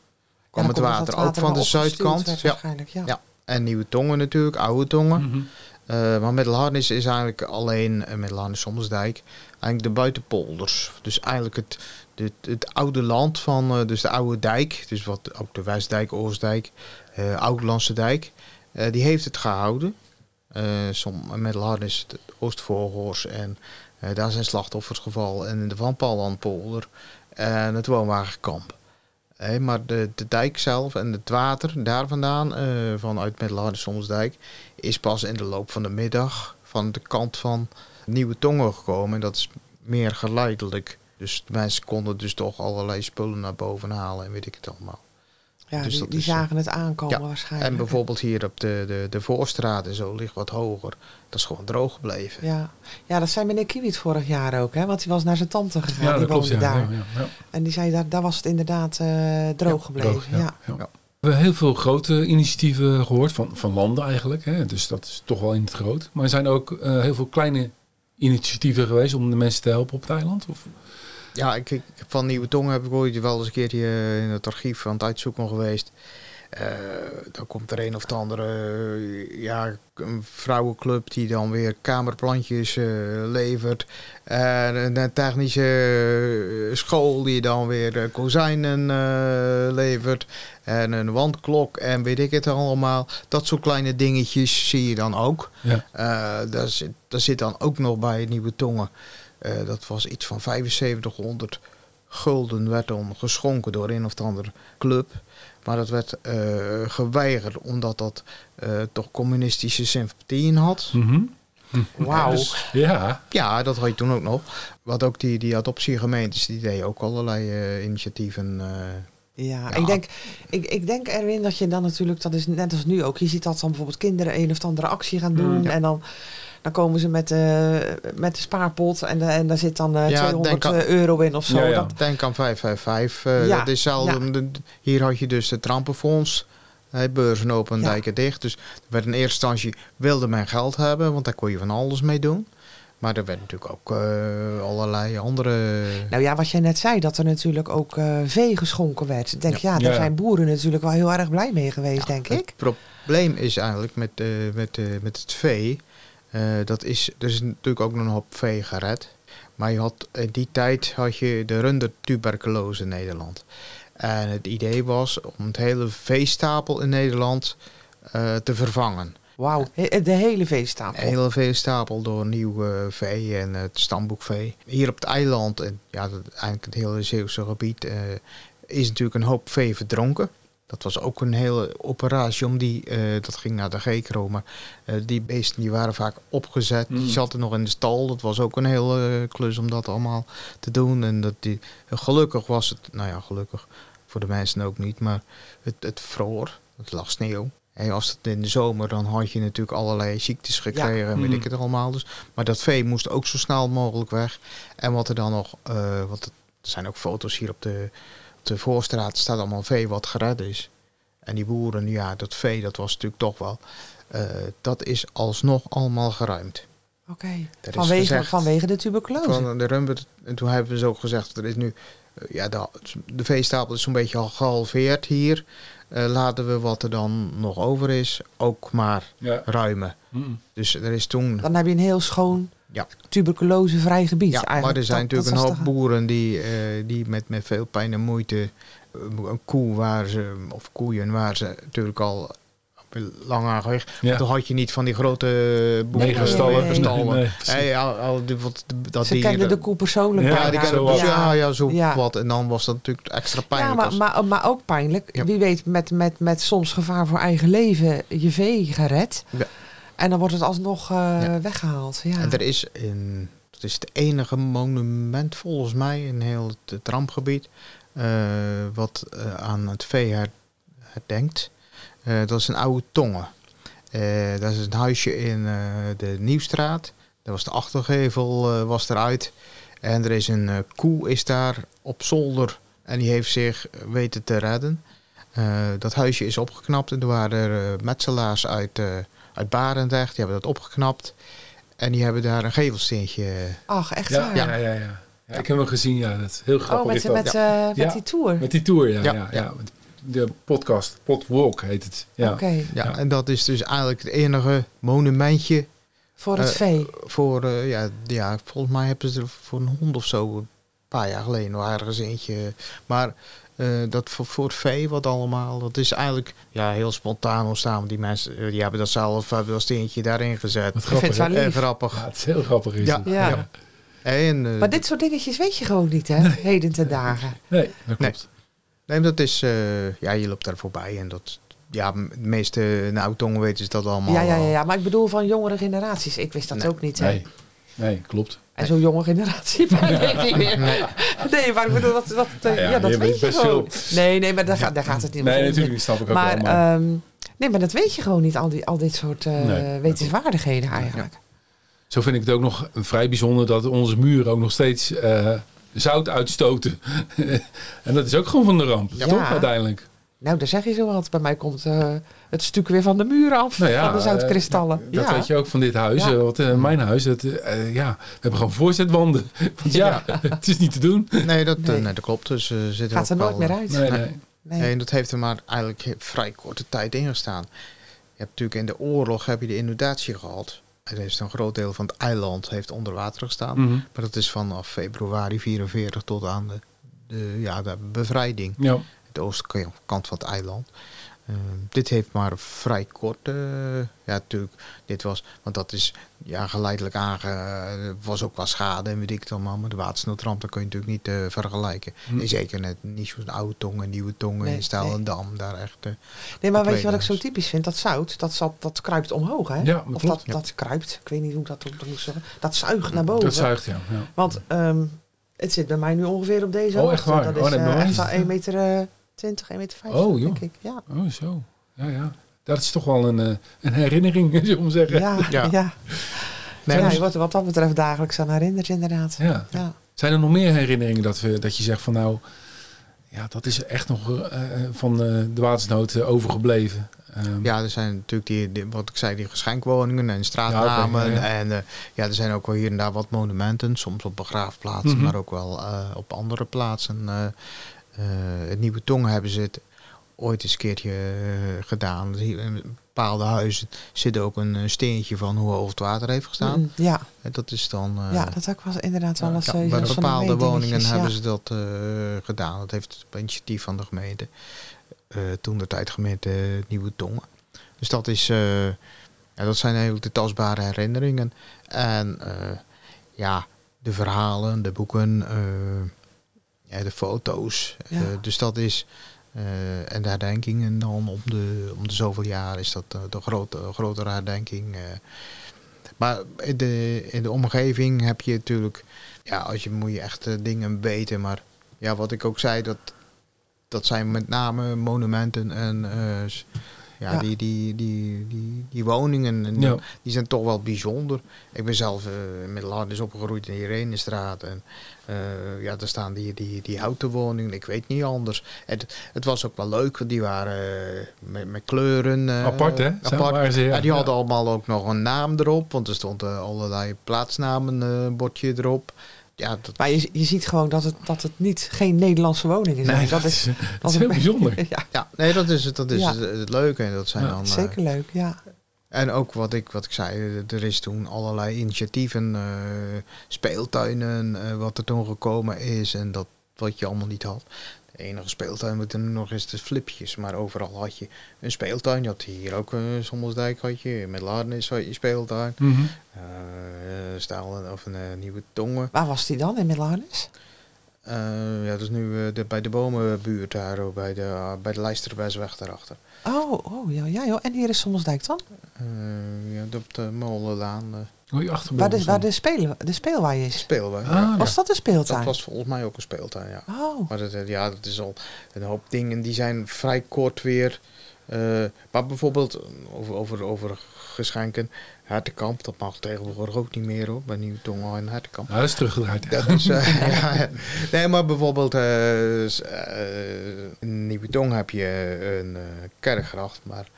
kwam Ja, het water ook van de zuidkant. Ja. Waarschijnlijk, ja. Ja. En Nieuwe Tongen natuurlijk, Oude Tongen. Mhm. Eh, maar Middelharnis is eigenlijk alleen, uh, Middelharnis Sommersdijk, eigenlijk de buitenpolders. Dus eigenlijk het, het, het oude land van, eh, dus de oude dijk, dus wat ook de Westdijk, Oostdijk, eh Oudlandse dijk, eh, die heeft het gehouden. Eh som, Middelharnis, het Oostvoorgors en daar zijn slachtoffers gevallen. En in de Van Pallandpolder en het woonwagenkamp. Hé, maar de, de dijk zelf en het water daar vandaan, vanuit Middelharnis Sommersdijk, is pas in de loop van de middag van de kant van Nieuwe Tongen gekomen. En dat is meer geleidelijk. Dus de mensen konden dus toch allerlei spullen naar boven halen en weet ik het allemaal. Ja, Dus die, die is, eh, zagen het aankomen ja, waarschijnlijk. En bijvoorbeeld hier op de, de, de Voorstraat en zo ligt wat hoger. Dat is gewoon droog gebleven. Ja. ja, dat zei meneer Kiewiet vorig jaar ook, hè? Want hij was naar zijn tante gegaan. Ja, die dat klopt. woonde Ja, daar. ja, ja, ja. En die zei, daar, daar was het inderdaad eh, droog gebleven. Droog, ja. ja, ja. We hebben heel veel grote initiatieven gehoord, van, van landen eigenlijk. Hè? Dus dat is toch wel in het groot. Maar er zijn ook eh, heel veel kleine initiatieven geweest om de mensen te helpen op het eiland? Of? Ja, ik, van Nieuwe Tongen heb ik ooit wel eens een keer hier in het archief aan het uitzoeken geweest. Eh, dan komt er een of de andere eh, ja, een vrouwenclub die dan weer kamerplantjes eh, levert. En een technische school die dan weer kozijnen levert. En een wandklok en weet ik het allemaal. Dat soort kleine dingetjes zie je dan ook. Ja. Daar, zit, daar zit dan ook nog bij Nieuwe Tongen. Dat was iets van 7500 gulden werd dan geschonken door een of andere club. Maar dat werd eh, geweigerd omdat dat eh, toch communistische sympathieën had. Mhm. Wauw. Dus, ja, Ja, dat had je toen ook nog. Wat ook die, die adoptiegemeentes, die deden ook allerlei eh, initiatieven. eh. Ja, Ja. Ik, denk, ik, ik denk Erwin dat je dan natuurlijk, dat is net als nu ook, je ziet dat dan bijvoorbeeld kinderen een of andere actie gaan doen. Mm, ja. En dan, dan komen ze met, eh, met de spaarpot en, de, en daar zit dan eh, Ja, 200 denk aan- euro in of zo. Ja, ja. Dat, Denk aan 555. eh, Ja, dat is zelden, de- hier had je dus het trampenfonds. Hè, beurzen open, Ja. dijken dicht. Dus er werd in eerste instantie wilde men geld hebben, want daar kon je van alles mee doen. Maar er werd natuurlijk ook eh, allerlei andere. nou ja, wat jij net zei, dat er natuurlijk ook eh, vee geschonken werd. Ik denk, ja, daar Ja. zijn boeren natuurlijk wel heel erg blij mee geweest, denk ik. Het probleem is eigenlijk met, eh, met, eh, met het vee. Eh, dat is, er is natuurlijk ook nog een hoop vee gered. Maar je had, in die tijd had je de rundertuberculose in Nederland. En het idee was om het hele veestapel in Nederland eh, te vervangen. Wauw, de hele veestapel. Een hele veestapel door nieuw vee en het stamboekvee. Hier op het eiland, en ja, eigenlijk het hele Zeeuwse gebied, eh, is natuurlijk een hoop vee verdronken. Dat was ook een hele operatie om die, eh, dat ging naar de GECRO, maar eh, die beesten die waren vaak opgezet. Die Mm. zaten nog in de stal. Dat was ook een hele eh, klus om dat allemaal te doen. En dat die, gelukkig was het, nou ja, gelukkig voor de mensen ook niet, maar het, het vroor. Het lag sneeuw. En als het in de zomer, dan had je natuurlijk allerlei ziektes gekregen en weet Mm. ik het allemaal. Dus, maar dat vee moest ook zo snel mogelijk weg. En wat er dan nog, het- er zijn ook foto's hier op de, op de voorstraat, staat allemaal vee wat gered is. En die boeren, ja, dat vee, dat was natuurlijk toch wel, eh, dat is alsnog allemaal geruimd. Oké, Er is vanwege, gezegd- vanwege de tuberculose. Van de rumber, en toen hebben ze ook gezegd, er is nu, eh, ja, de, de veestapel is zo'n beetje al gehalveerd hier. Eh, laten we wat er dan nog over is, ook maar ja. ruimen. Dus er is toen Dan heb je een heel schoon Ja. tuberculosevrij gebied. Ja, eigenlijk. maar er zijn Dat- dat natuurlijk een hoop de- boeren die, eh, die met, met veel pijn en moeite eh, een koe waar ze, of koeien waar ze natuurlijk al lang. Ja. Toen had je niet van die grote boeken. Negen nee, stallen. nee, stallen. Nee, precies. Hey, al, al die- wat, dat Ze die, kenden de koe persoonlijk. Ja, ja, die zo dus, ja, ja, zo Ja. wat. En dan was dat natuurlijk extra Ja, pijnlijk. maar, als- maar, maar ook pijnlijk. Ja. Wie weet, met, met, met soms gevaar voor eigen leven je vee gered. Ja. En dan wordt het alsnog eh, Ja. weggehaald. Ja. En er is in, dat is het enige monument volgens mij in heel het, het rampgebied eh, wat eh, aan het vee her- herdenkt. Dat is een oude tongen. Dat is een huisje in de Nieuwstraat. Daar was de achtergevel was eruit. En er is een koe is daar op zolder en die heeft zich weten te redden. Dat huisje is opgeknapt en er waren metselaars uit, uit Barendrecht. Die hebben dat opgeknapt. En die hebben daar een gevelsteentje. Ach, echt Ja, waar? ja, ja, ja. Ja, ik heb hem gezien, ja. Dat is heel grappig. Oh, met, is dat. met, eh, met die tour? Met die tour, ja. Ja, ja, ja. ja. De podcast, Podwalk heet het. Ja. Oké, Ja, Ja. en dat is dus eigenlijk het enige monumentje voor het Eh, vee. voor, eh, ja, ja, volgens mij hebben ze er voor een hond of zo een paar jaar geleden nog ergens eentje. Maar eh, dat voor, voor het vee wat allemaal, dat is eigenlijk ja, heel spontaan ontstaan. Die mensen eh, die hebben dat zelf, hebben dat steentje daarin gezet. Wat Ik vind grappig, hè? wel Eh, grappig. Ja, het is heel grappig. Is Ja. het. Ja. En, Maar dit soort dingetjes weet je gewoon niet, hè? Heden ten dagen. Nee, dat klopt. nee, dat is, eh, ja, je loopt daar voorbij en dat, ja, de meeste nou, tongen weten ze dat allemaal. Ja, ja, ja, wel. ja, maar ik bedoel van jongere generaties. Ik wist dat Nee. ook niet, hè? Nee, nee klopt. En zo'n jonge generatie ik niet meer. Nee. Maar ik bedoel, dat, dat, eh, Nou ja, ja, dat weet weet je gewoon. veel. Nee, nee, maar daar, gaat- daar gaat het niet om. Nee, natuurlijk, dat snap ik ook Maar, wel. Maar, ehm, nee, maar dat weet je gewoon niet, al, die, al dit soort eh, Nee, wetenswaardigheden eigenlijk. zo vind ik het ook nog vrij bijzonder dat onze muren ook nog steeds eh, zout uitstoten. en dat is ook gewoon van de ramp, Ja. toch uiteindelijk? Nou, daar zeg je zo wat. Bij mij komt eh, het stuk weer van de muren af, Nou ja, van de zoutkristallen. eh, dat ja. weet je ook van dit huis. Ja. eh, wat, mijn huis, het, ja, we hebben gewoon voorzetwanden. Want ja, het is niet te doen. Nee, dat, Nee. dat klopt. Dus zit Gaat er ook nooit meer uit. Nee, Nee. nee. En dat heeft er maar eigenlijk vrij korte tijd in gestaan. Je hebt natuurlijk in de oorlog heb je de inundatie gehad. En heeft een groot deel van het eiland heeft onder water gestaan. Mhm. Maar dat is vanaf februari 44 tot aan de, de, ja, de bevrijding. Ja. De oostkant van het eiland. Eh, dit heeft maar vrij kort, eh, ja natuurlijk, dit was, want dat is ja, geleidelijk aange, er was ook wel schade en weet ik het allemaal, maar de watersnoodramp, dat kun je natuurlijk niet eh, vergelijken. Hm. En zeker net niet zo'n oude tong en nieuwe tongen Nee, in Staalendam, daar echt. eh, Nee, maar weet je wat ik zo typisch vind? Dat zout, dat, zat, dat kruipt omhoog, hè? Ja, of dat, dat kruipt, ik weet niet hoe ik dat moet zeggen. Dat zuigt naar boven. Dat zuigt, ja. ja. Want ehm, het zit bij mij nu ongeveer op deze Oh, hoogte. echt waar? Dat is Oh, nee, eh, echt is wel het- 1 meter eh, 20, 1 meter 50, Oh, joh. denk ik. Ja, Oh, zo. Ja, ja. Dat is toch wel een, eh, een herinnering, zullen we maar zeggen. ja, ja. Ja. ja. Nee, je dus- wordt er wat dat betreft dagelijks aan herinnerd, inderdaad. Ja. Ja. Zijn er nog meer herinneringen dat, we, dat je zegt van nou, ja, dat is echt nog eh, van eh, de watersnood overgebleven? Ehm, Ja, er zijn natuurlijk die, die- wat ik zei, die geschenkwoningen en straatnamen. Ja, oké, ja, ja. En eh, ja, er zijn ook wel hier en daar wat monumenten. Soms op begraafplaatsen, Mhm. maar ook wel eh, op andere plaatsen. Eh het Nieuwe Tong hebben ze het ooit eens een keertje eh, gedaan. In bepaalde huizen zit ook een eh, steentje van hoe hoog het water heeft gestaan. Mm, ja, En dat is dan... ja, dat ook was inderdaad wel eens bij bepaalde woningen ja. hebben ze dat gedaan. Dat heeft op initiatief van de gemeente. toen de tijd gemeente Nieuwe Tongen. Dus dat is... ja, dat zijn eigenlijk de tastbare herinneringen. En ja, de verhalen, de boeken, ja, de foto's. Ja. eh, dus dat is... eh, en de herdenkingen dan om de, om de zoveel jaar is dat eh, de grote, grotere herdenking. maar in de, in de omgeving heb je natuurlijk ja, als je moet je echt dingen weten. Maar ja, wat ik ook zei, dat, dat zijn met name monumenten en ja, Ja. Die, die, die, die, die woningen. En Ja. Die zijn toch wel bijzonder. Ik ben zelf eh in Middelharnis opgegroeid in de Irenestraat. En eh, ja, daar staan die, die, die houten woningen. Ik weet niet anders. Het, het was ook wel leuk, want die waren eh, met, met kleuren. eh, apart, hè? Apart. ze, ja. Ja, die Ja. hadden allemaal ook nog een naam erop. Want er stond allerlei plaatsnamen eh, bordje erop. Ja, dat, Maar je, je ziet gewoon dat het, dat het niet geen Nederlandse woningen zijn. Nee, dat is, dat dat is heel bijzonder. ja, ja, nee, dat is, het- dat is Ja. het, het leuke. En dat zijn Ja, dan, zeker leuk, ja. En ook wat ik, wat ik zei, eh, er is toen allerlei initiatieven, eh, speeltuinen, eh, wat er toen gekomen is en dat wat je allemaal niet had. De enige speeltuin wat er nu nog is, de flipjes. Maar overal had je een speeltuin. Je had hier ook een Sommelsdijk had je. Met Laarnis had je speeltuin. Eh Staal of een Nieuwe Tongen. Waar was die dan in Middelharnis? Eh, ja, dat is nu eh, de, bij de bomenbuurt daar, oh, bij de, uh, bij de Lijsterbesweg daarachter. Oh, oh ja, ja joh. En hier is Sommelsdijk dan? Uh, ja, op de Molenlaan. Uh, oh, je. Waar de, waar de, spelen, de speelwaai is? Speelwaai, ah, ja. Was dat een speeltuin? Dat was volgens mij ook een speeltuin, ja. Oh. Maar dat, ja, dat is al een hoop dingen. Die zijn vrij kort weer... Uh, maar bijvoorbeeld over, over, over geschenken. Hertenkamp, dat mag tegenwoordig ook niet meer hoor, bij Nieuw Tongel en Hertenkamp. Ja, dat is teruggedraaid. Dat is, uh, ja, nee, maar bijvoorbeeld uh, in Nieuwe Tong heb je een kerkgracht, maar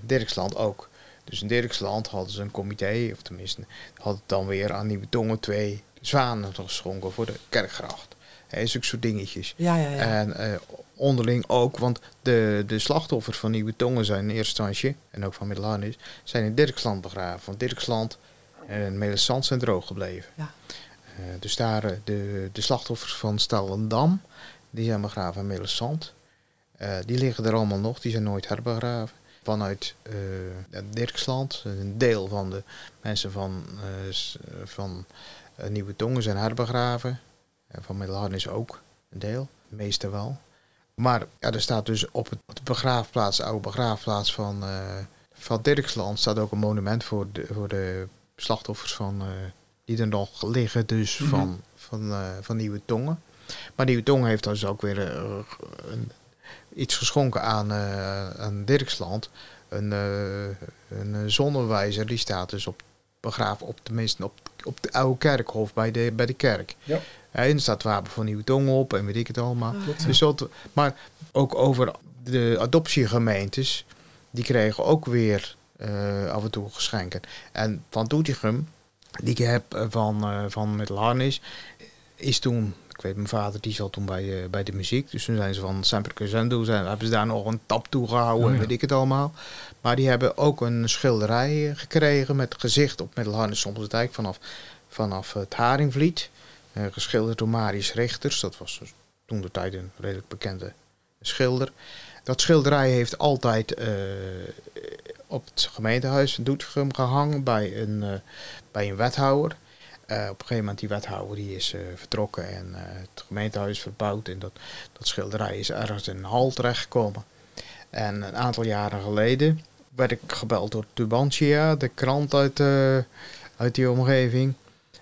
Dirksland ook. Dus in Dirksland hadden ze een comité, of tenminste hadden dan weer aan Nieuwe Tongen twee zwanen geschonken voor de kerkgracht. He, zulke soort dingetjes. Ja, ja, ja. En uh, onderling ook, want de, de slachtoffers van Nieuwe Tongen zijn in eerste instantie, en ook van Middelharnis, zijn in Dirksland begraven. Want Dirksland en Melisand zijn droog gebleven. Ja. Uh, dus daar uh, de, de slachtoffers van Stallendam, die zijn begraven in Melisand. die liggen er allemaal nog, die zijn nooit herbegraven. Vanuit Dirksland, een deel van de mensen van, van Nieuwe Tongen zijn herbegraven. En van Middelharnis ook, een deel, de meeste wel. Maar ja, er staat dus op, de begraafplaats, de oude begraafplaats van, uh, van Dirksland, staat ook een monument voor de, voor de slachtoffers van, uh, die er nog liggen, dus mm -hmm. van, van, uh, van Nieuwe Tongen. Maar Nieuwe Tongen heeft dus ook weer een, iets geschonken aan, aan Dirksland. Een, een zonnewijzer, die staat dus op begraven op tenminste op, op de oude kerkhof bij de, bij de kerk. Ja. En er staat wapen van Nieuwe Tong op en weet ik het allemaal. Dus dat, maar ook over de adoptiegemeentes, die kregen ook weer uh, af en toe geschenken. En van Doetinchem, die ik heb uh, van, uh, van Middelharnis, is toen, ik weet mijn vader, die zat toen bij, de, bij de muziek. Dus toen zijn ze van Sempre Crescendo, zijn, hebben ze daar nog een tap toe gehouden Oh, en ja. weet ik het allemaal. Maar die hebben ook een schilderij gekregen met gezicht op Middelharnis Sommelsdijk vanaf, vanaf het Haringvliet. Uh, geschilderd door Marius Richters. Dat was dus toen de tijd een redelijk bekende schilder. Dat schilderij heeft altijd uh, op het gemeentehuis in Doetinchem gehangen bij een, uh, bij een wethouder. op een gegeven moment die wethouder die is vertrokken en het gemeentehuis verbouwd. En dat, dat schilderij is ergens in een hal terechtgekomen. En een aantal jaren geleden werd ik gebeld door Tubantia, de krant uit, uit die omgeving.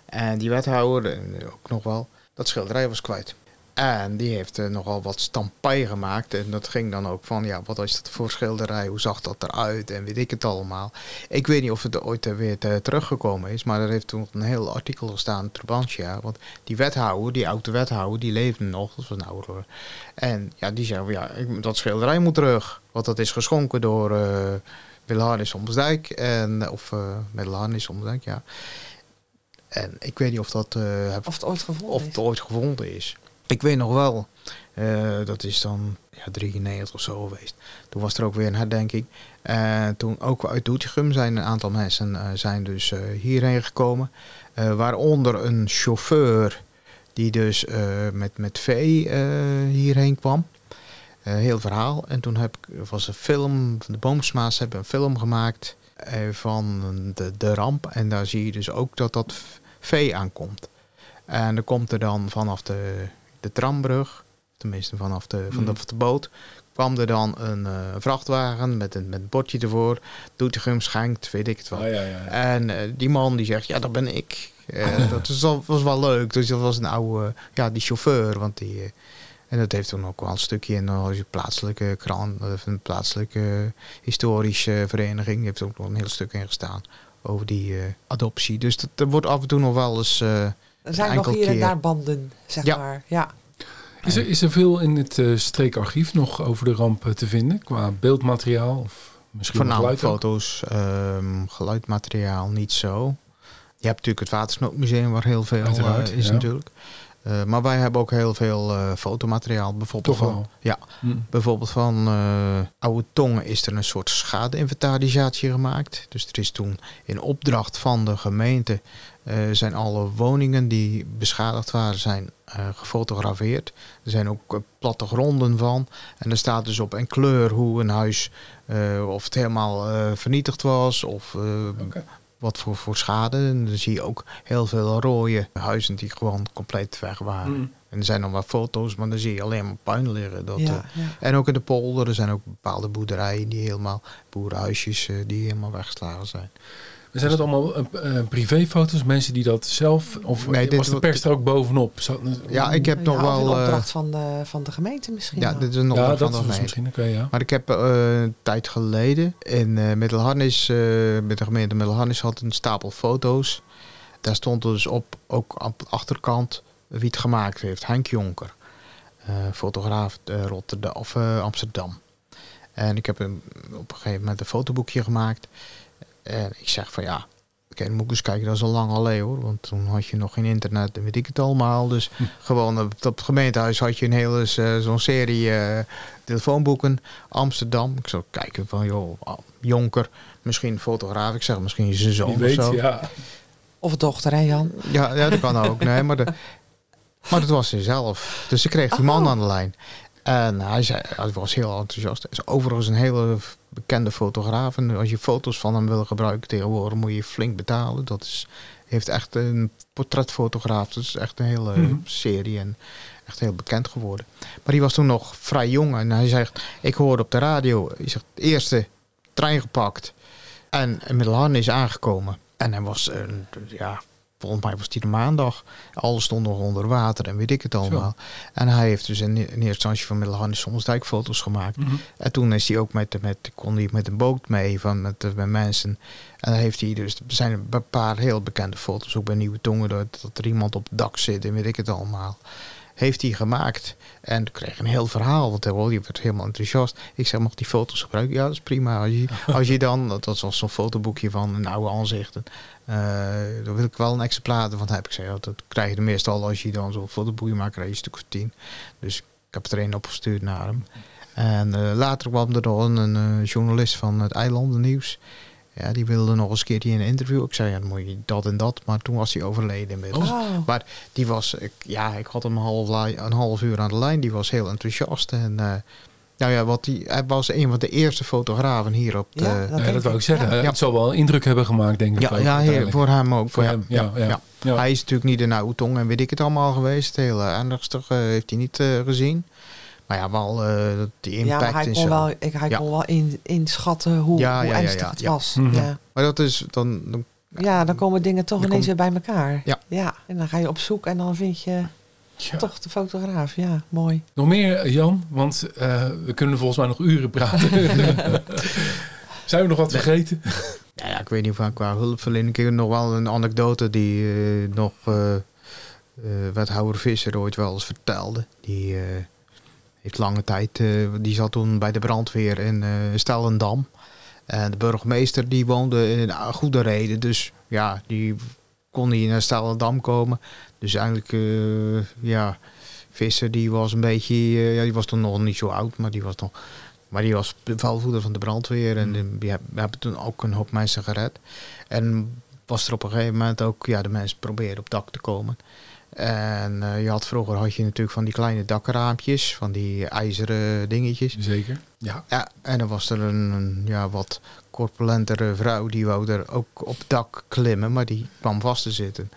En die wethouder, ook nog wel, dat schilderij was kwijt. En die heeft uh, nogal wat stampij gemaakt. En dat ging dan ook van, ja, wat is dat voor schilderij? Hoe zag dat eruit? En weet ik het allemaal. Ik weet niet of het ooit uh, weer te, teruggekomen is. Maar er heeft toen een heel artikel gestaan Trubantia. Want die wethouder, die oude wethouder, die leefde nog. Dat was een ouder. En ja, die zei, ja, dat schilderij moet terug. Want dat is geschonken door uh, Wilharnis Omsdijk. En, of uh, Middelharnis Omsdijk, ja. En ik weet niet of dat... Uh, of het ooit gevonden of is. het ooit gevonden is. Ik weet nog wel, uh, dat is dan ja, 93 of zo geweest. Toen was er ook weer een herdenking. En toen ook uit Doetinchem zijn een aantal mensen zijn dus hierheen gekomen. waaronder een chauffeur die dus met, met vee hierheen kwam. heel verhaal. En toen heb ik, was een film, de Boomsma's hebben een film gemaakt van de, de ramp. En daar zie je dus ook dat dat vee aankomt. En dan komt er dan vanaf de, de trambrug, tenminste vanaf de, van de, de boot, kwam er dan een uh, vrachtwagen met een, met een bordje ervoor. Doetinchem schenkt, weet ik het wel. Ja, ja. En uh, die man die zegt, ja dat ben ik. Uh, dat al, was wel leuk. Dus dat was een oude, ja die chauffeur. Want die, en dat heeft toen ook wel een stukje in een plaatselijke krant, of een plaatselijke historische vereniging. Die heeft ook nog een heel stuk in gestaan over die uh, adoptie. Dus dat, er wordt af en toe nog wel eens. Uh, er zijn nog hier keer. en daar banden, zeg ja. maar. Ja. Is er, is er veel in het uh, streekarchief nog over de ramp te vinden? Qua beeldmateriaal of misschien Voornamelijk foto's, um, geluidmateriaal niet zo. Je hebt natuurlijk het Watersnoodmuseum waar heel veel is ja. natuurlijk. Uh, maar wij hebben ook heel veel uh, fotomateriaal. Bijvoorbeeld Toch van? Ja, hm. bijvoorbeeld van uh, Oude Tongen is er een soort schade-inventarisatie gemaakt. Dus er is toen in opdracht van de gemeente eh, zijn alle woningen die beschadigd waren, zijn eh, gefotografeerd. Er zijn ook eh, plattegronden van. En er staat dus op een kleur hoe een huis, eh, of het helemaal eh, vernietigd was, of eh. Wat voor, voor schade. En dan zie je ook heel veel rode huizen die gewoon compleet weg waren. Mm. En er zijn nog wat foto's, maar dan zie je alleen maar puin liggen. Dat, eh, Ja, ja. en ook in de polder, er zijn ook bepaalde boerderijen die helemaal, boerenhuisjes eh, die helemaal weggeslagen zijn. Zijn dat allemaal eh, eh, privéfoto's? Mensen die dat zelf... Of Nee, dit was de pers er ook bovenop? Zat- Ja, ik heb Ja, nog wel... een eh, opdracht van, de, van de gemeente misschien. ja, dit is een ja, opdracht dat van de gemeente. misschien. Ja. Maar ik heb eh, een tijd geleden in eh Middelharnis, eh, met de gemeente Middelharnis, had een stapel foto's. Daar stond dus op, ook op de achterkant, wie het gemaakt heeft. Henk Jonker, eh, fotograaf eh, Rotterdam, of eh, Amsterdam. En ik heb een, op een gegeven moment een fotoboekje gemaakt. En ik zeg van ja, oké, dan moet ik eens kijken, dat is al lang alleen hoor. Want toen had je nog geen internet en weet ik het allemaal. Dus gewoon op, het gemeentehuis had je een hele eh, zo'n serie eh, telefoonboeken. Amsterdam. Ik zou kijken van joh, ah, Jonker, misschien fotograaf. Ik zeg misschien zijn zoon Wie weet, of zo. ja. Of dochter, hè Jan? Ja, ja, dat kan ook. Nee, maar, de, maar dat was hij zelf. Dus ik kreeg die man Oh. aan de lijn. En hij, zei, hij was heel enthousiast. Hij is overigens een hele bekende fotograaf. En als je foto's van hem wil gebruiken tegenwoordig, moet je flink betalen. Dat is, heeft echt een portretfotograaf. Dat is echt een hele Mhm. serie en echt heel bekend geworden. Maar die was toen nog vrij jong. En hij zegt, ik hoorde op de radio, hij zegt, eerste trein gepakt. En Middelharn is aangekomen. En hij was, eh, ja, volgens mij was het de maandag. Alles stond nog onder water en weet ik het allemaal. En hij heeft dus in, in eerste instantie van Middelharn Sommelsdijk foto's gemaakt. Mhm. En toen is hij ook met, met, kon hij met een boot mee van, met, met mensen. En dan heeft hij dus, er zijn een paar heel bekende foto's, ook bij Nieuwe Tongen, dat, dat er iemand op het dak zit en weet ik het allemaal. Heeft hij gemaakt. En kreeg een heel verhaal, want hij die werd helemaal enthousiast. Ik zeg, mag die foto's gebruiken? Ja, dat is prima. Als je, als je dan, dat was zo'n fotoboekje van een oude aanzichten. eh dan wil ik wel een exemplaar van heb ik ja, Dat krijg je de meestal als je dan zo'n fotoboekje maakt, krijg je een stuk of tien. Dus ik heb er een opgestuurd naar hem. En eh, later kwam er nog een, eh, journalist van het Eilandennieuws. Ja, die wilde nog eens een keertje in een interview. Ik zei, ja, dan moet je dat en dat. Maar toen was hij overleden inmiddels. Oh. Maar die was, ik, ja, ik had hem een half, een half uur aan de lijn. Die was heel enthousiast. En eh, nou ja, wat die, hij was een van de eerste fotografen hier op de... Ja, Ja, dat Ja, dat wou ik zeggen. Ja. Het zal wel indruk hebben gemaakt, denk ik. ja, ook, heel- uiteindelijk. voor hem ook. Voor ja, hem, ja. ja, ja. Hij is natuurlijk niet in oude tong en weet ik het allemaal geweest. Het hele ernstig eh, heeft hij niet eh, gezien. Maar ja, wel eh, die Ja, impact hij en kon zo. wel, ik, hij Ja. kon wel in, inschatten hoe, Ja, hoe ja, ja, ernstig ja, het ja. was. Mhm. Ja. Maar dat is dan, dan ja, dan komen dingen toch ineens kom- weer bij elkaar. Ja. En dan ga je op zoek en dan vind je Ja. toch de fotograaf. Ja, mooi. Nog meer, eh, Jan? Want eh, we kunnen volgens mij nog uren praten. Zijn we nog wat vergeten? Ja, ja, ik weet niet of ik qua hulpverlening. Ik heb nog wel een anekdote die nog eh eh, wethouder Visser ooit wel eens vertelde. Die eh, heeft lange tijd, eh, die zat toen bij de brandweer in eh Stellendam. En de burgemeester die woonde in Goede Reden. Dus ja, die kon niet naar Stellendam komen. Dus eigenlijk, eh, ja, Visser die was een beetje, ja, die was toen nog niet zo oud, maar die was nog maar die was bevelvoerder van de brandweer. En die, die we hebben toen ook een hoop mensen gered. En was er op een gegeven moment ook, ja, de mensen probeerden op dak te komen. En eh, je had vroeger had je natuurlijk van die kleine dakraampjes, van die ijzeren dingetjes. Zeker. Ja. Ja, en dan was er een, een, ja, wat corpulentere vrouw die wou er ook op het dak klimmen, maar die kwam vast te zitten.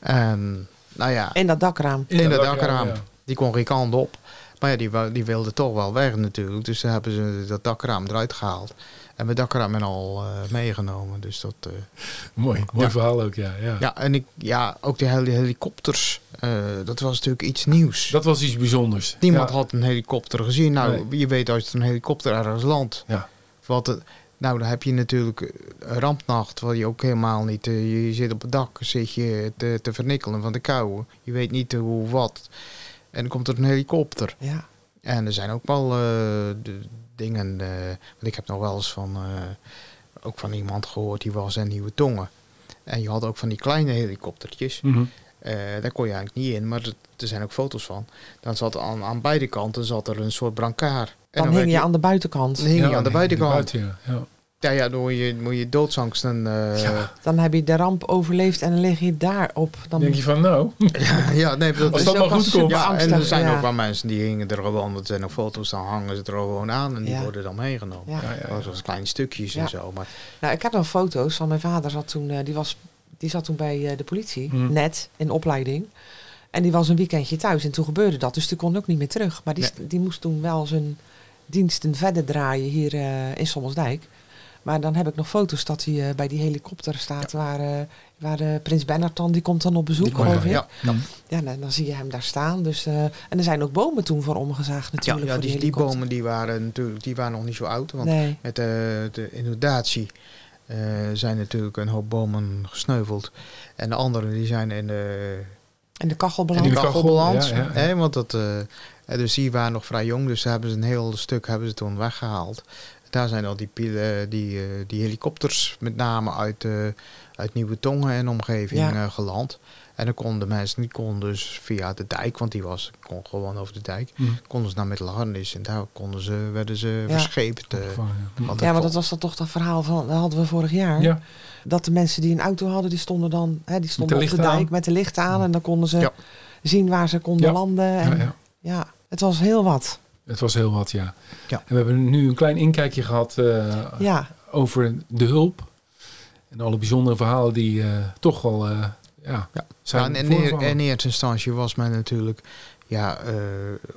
En nou ja, In dat dakraam. in dat dakraam. ja. Die kon geen kant op. Maar ja, die, die wilde toch wel weg natuurlijk. Dus toen hebben ze dat dakraam eruit gehaald. En mijn dakraam en al eh, meegenomen. Dus dat... eh, Mooi, mooi Ja. verhaal ook, ja. ja. ja, en ik, ja, ook die hele helikopters. eh, dat was natuurlijk iets nieuws. Dat was iets bijzonders. Niemand Ja. had een helikopter gezien. Nou, Nee. je weet als een helikopter ergens landt. Ja. Wat het, nou, dan heb je natuurlijk een rampnacht. Wat je ook helemaal niet... je, zit op het dak, zit je te, te vernikkelen van de kou. Je weet niet hoe, wat. En dan komt er een helikopter. Ja. En er zijn ook wel eh, de dingen. eh, want ik heb nog wel eens van. eh, ook van iemand gehoord die was in Nieuwe Tongen. En je had ook van die kleine helikoptertjes. Mhm. Eh, daar kon je eigenlijk niet in, maar er- zijn ook foto's van. Dan zat aan, aan beide kanten zat er een soort brancard. En Dan werd hing je aan de buitenkant. dan hing je aan de buitenkant. buiten, ja. Ja. Ja, dan moet je, moet je doodsangst en... eh, Ja. Dan heb je de ramp overleefd en dan lig je daarop. Dan denk je van, nou, ja, ja, nee, dat Als is dat maar wel goed komt. Ja, en er zijn ja. ook wel mensen die hingen er gewoon, er zijn nog foto's, dan hangen ze er gewoon aan en die worden dan meegenomen. Ja. ja, ja, Dat was kleine stukjes Ja. en zo. Maar Nou, ik heb nog foto's van mijn vader. Zat toen, eh, die, was, die zat toen bij eh, de politie, Hmm. net in opleiding. En die was een weekendje thuis en toen gebeurde dat. Dus die kon ook niet meer terug. Maar die, Nee. die moest toen wel zijn diensten verder draaien hier eh, in Sommelsdijk. Maar dan heb ik nog foto's dat hij eh, bij die helikopter staat. Waar, eh, waar eh, prins Bernhard dan, die komt dan op bezoek, die geloof ik. ja, ja. Ja, dan, dan zie je hem daar staan. Dus, eh, en er zijn ook bomen toen voor omgezaagd natuurlijk. ja voor die, die helikopter. bomen die waren natuurlijk die waren nog niet zo oud. Want Nee, met de, de inundatie eh, zijn natuurlijk een hoop bomen gesneuveld. En de andere die zijn in de, en de kachelbalans. ja, ja, ja. Hè, want dat, dus die waren nog vrij jong. Dus hebben ze een heel stuk hebben ze toen weggehaald. Daar zijn al die, pielen, die, eh, die helikopters met name uit, eh, uit Nieuwe Tongen en omgeving Ja. eh, geland. En dan konden de mensen, die konden dus via de dijk, want die was kon gewoon over de dijk, Hm. konden ze naar Middelharnis en daar konden ze, werden ze Ja. verscheept. eh, ja. want Ja, maar dat was dan toch dat verhaal van, dat hadden we vorig jaar. Ja, Dat de mensen die een auto hadden, die stonden dan hè, die stonden de op de dijk aan. met de lichten aan. En dan konden ze zien waar ze konden landen. En, ja. het was heel wat. Het was heel wat, ja. Ja. En we hebben nu een klein inkijkje gehad eh, Ja, over de hulp. En alle bijzondere verhalen die eh, toch wel eh, ja, Ja. zijn Ja, en in, eerste instantie was men natuurlijk ja, eh,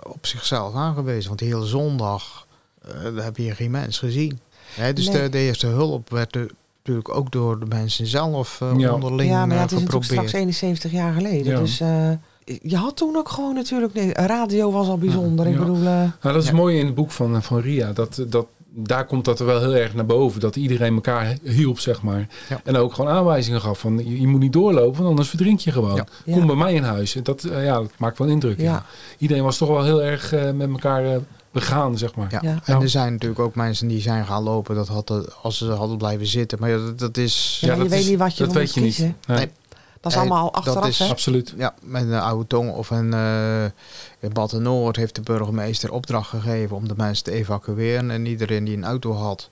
op zichzelf aangewezen. Want de hele zondag eh, daar heb je geen mens gezien. Hè, dus Nee. de, de eerste hulp werd er natuurlijk ook door de mensen zelf eh, Ja. onderling ja maar het is natuurlijk straks 71 jaar geleden. Ja. Dus eh, je had toen ook gewoon natuurlijk... Nee, radio was al bijzonder. Ik Ja. bedoel... eh, Nou, dat is Ja. mooi in het boek van, van Ria. Dat, dat, daar komt dat er wel heel erg naar boven. Dat iedereen elkaar hielp, zeg maar. Ja. En ook gewoon aanwijzingen gaf van... Je, je moet niet doorlopen, want anders verdrink je gewoon. Ja. Ja. Kom bij mij in huis. Dat, eh, ja, dat maakt wel indruk. Ja. Ja. Iedereen was toch wel heel erg eh, met elkaar eh, begaan, zeg maar. Ja. Ja. En er zijn natuurlijk ook mensen die zijn gaan lopen dat hadden, als ze hadden blijven zitten. Maar ja, dat, dat is... Ja, Ja, je dat weet is- niet wat je dat weet je niet. Nee. Dat is allemaal dat achteraf, is hè? Absoluut. Ja, met een oude tong of een eh in Bad Noord heeft de burgemeester opdracht gegeven om de mensen te evacueren. En iedereen die een auto had,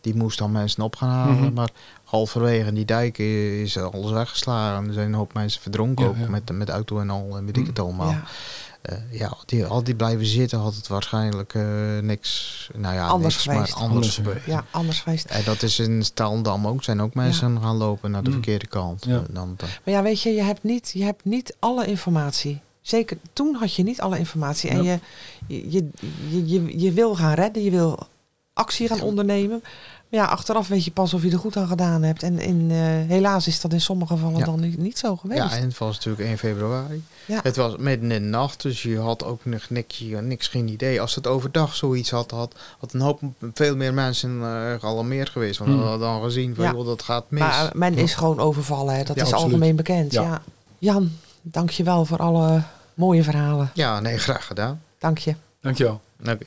die moest dan mensen op gaan halen. Mhm. Maar halverwege in die dijk is alles weggeslagen. Er zijn een hoop mensen verdronken Ja, ook ja. met, met auto en al en weet ik Mhm. het allemaal. Ja. Ja, ja die, al die blijven zitten had het waarschijnlijk eh, niks, nou ja, Anders niks, geweest. maar anders Anders geweest. ja, anders geweest. En dat is in Staaldam ook. Zijn ook mensen gaan lopen naar de Mhm. verkeerde kant. Ja. Eh, Dan, dan, Maar ja, weet je, je hebt niet, je hebt niet alle informatie. Zeker toen had je niet alle informatie. En Ja. je, je, je, je, je wil gaan redden, je wil actie gaan ondernemen. Ja, achteraf weet je pas of je er goed aan gedaan hebt. En in, eh, helaas is dat in sommige gevallen Ja. dan niet, niet zo geweest. Ja, en het was natuurlijk 1 februari. Ja. Het was midden in de nacht, dus je had ook nog niks, je niks geen idee. Als het overdag zoiets had, had, had een hoop veel meer mensen eh gealarmeerd geweest. Want Hmm. we hadden dan gezien van, Ja. joh, dat gaat mis. maar men is gewoon overvallen, hè. dat Ja, is absoluut. algemeen bekend. Ja. Ja. Jan, dank je wel voor alle mooie verhalen. ja, nee, graag gedaan. Dank je. Dankjewel. Oké.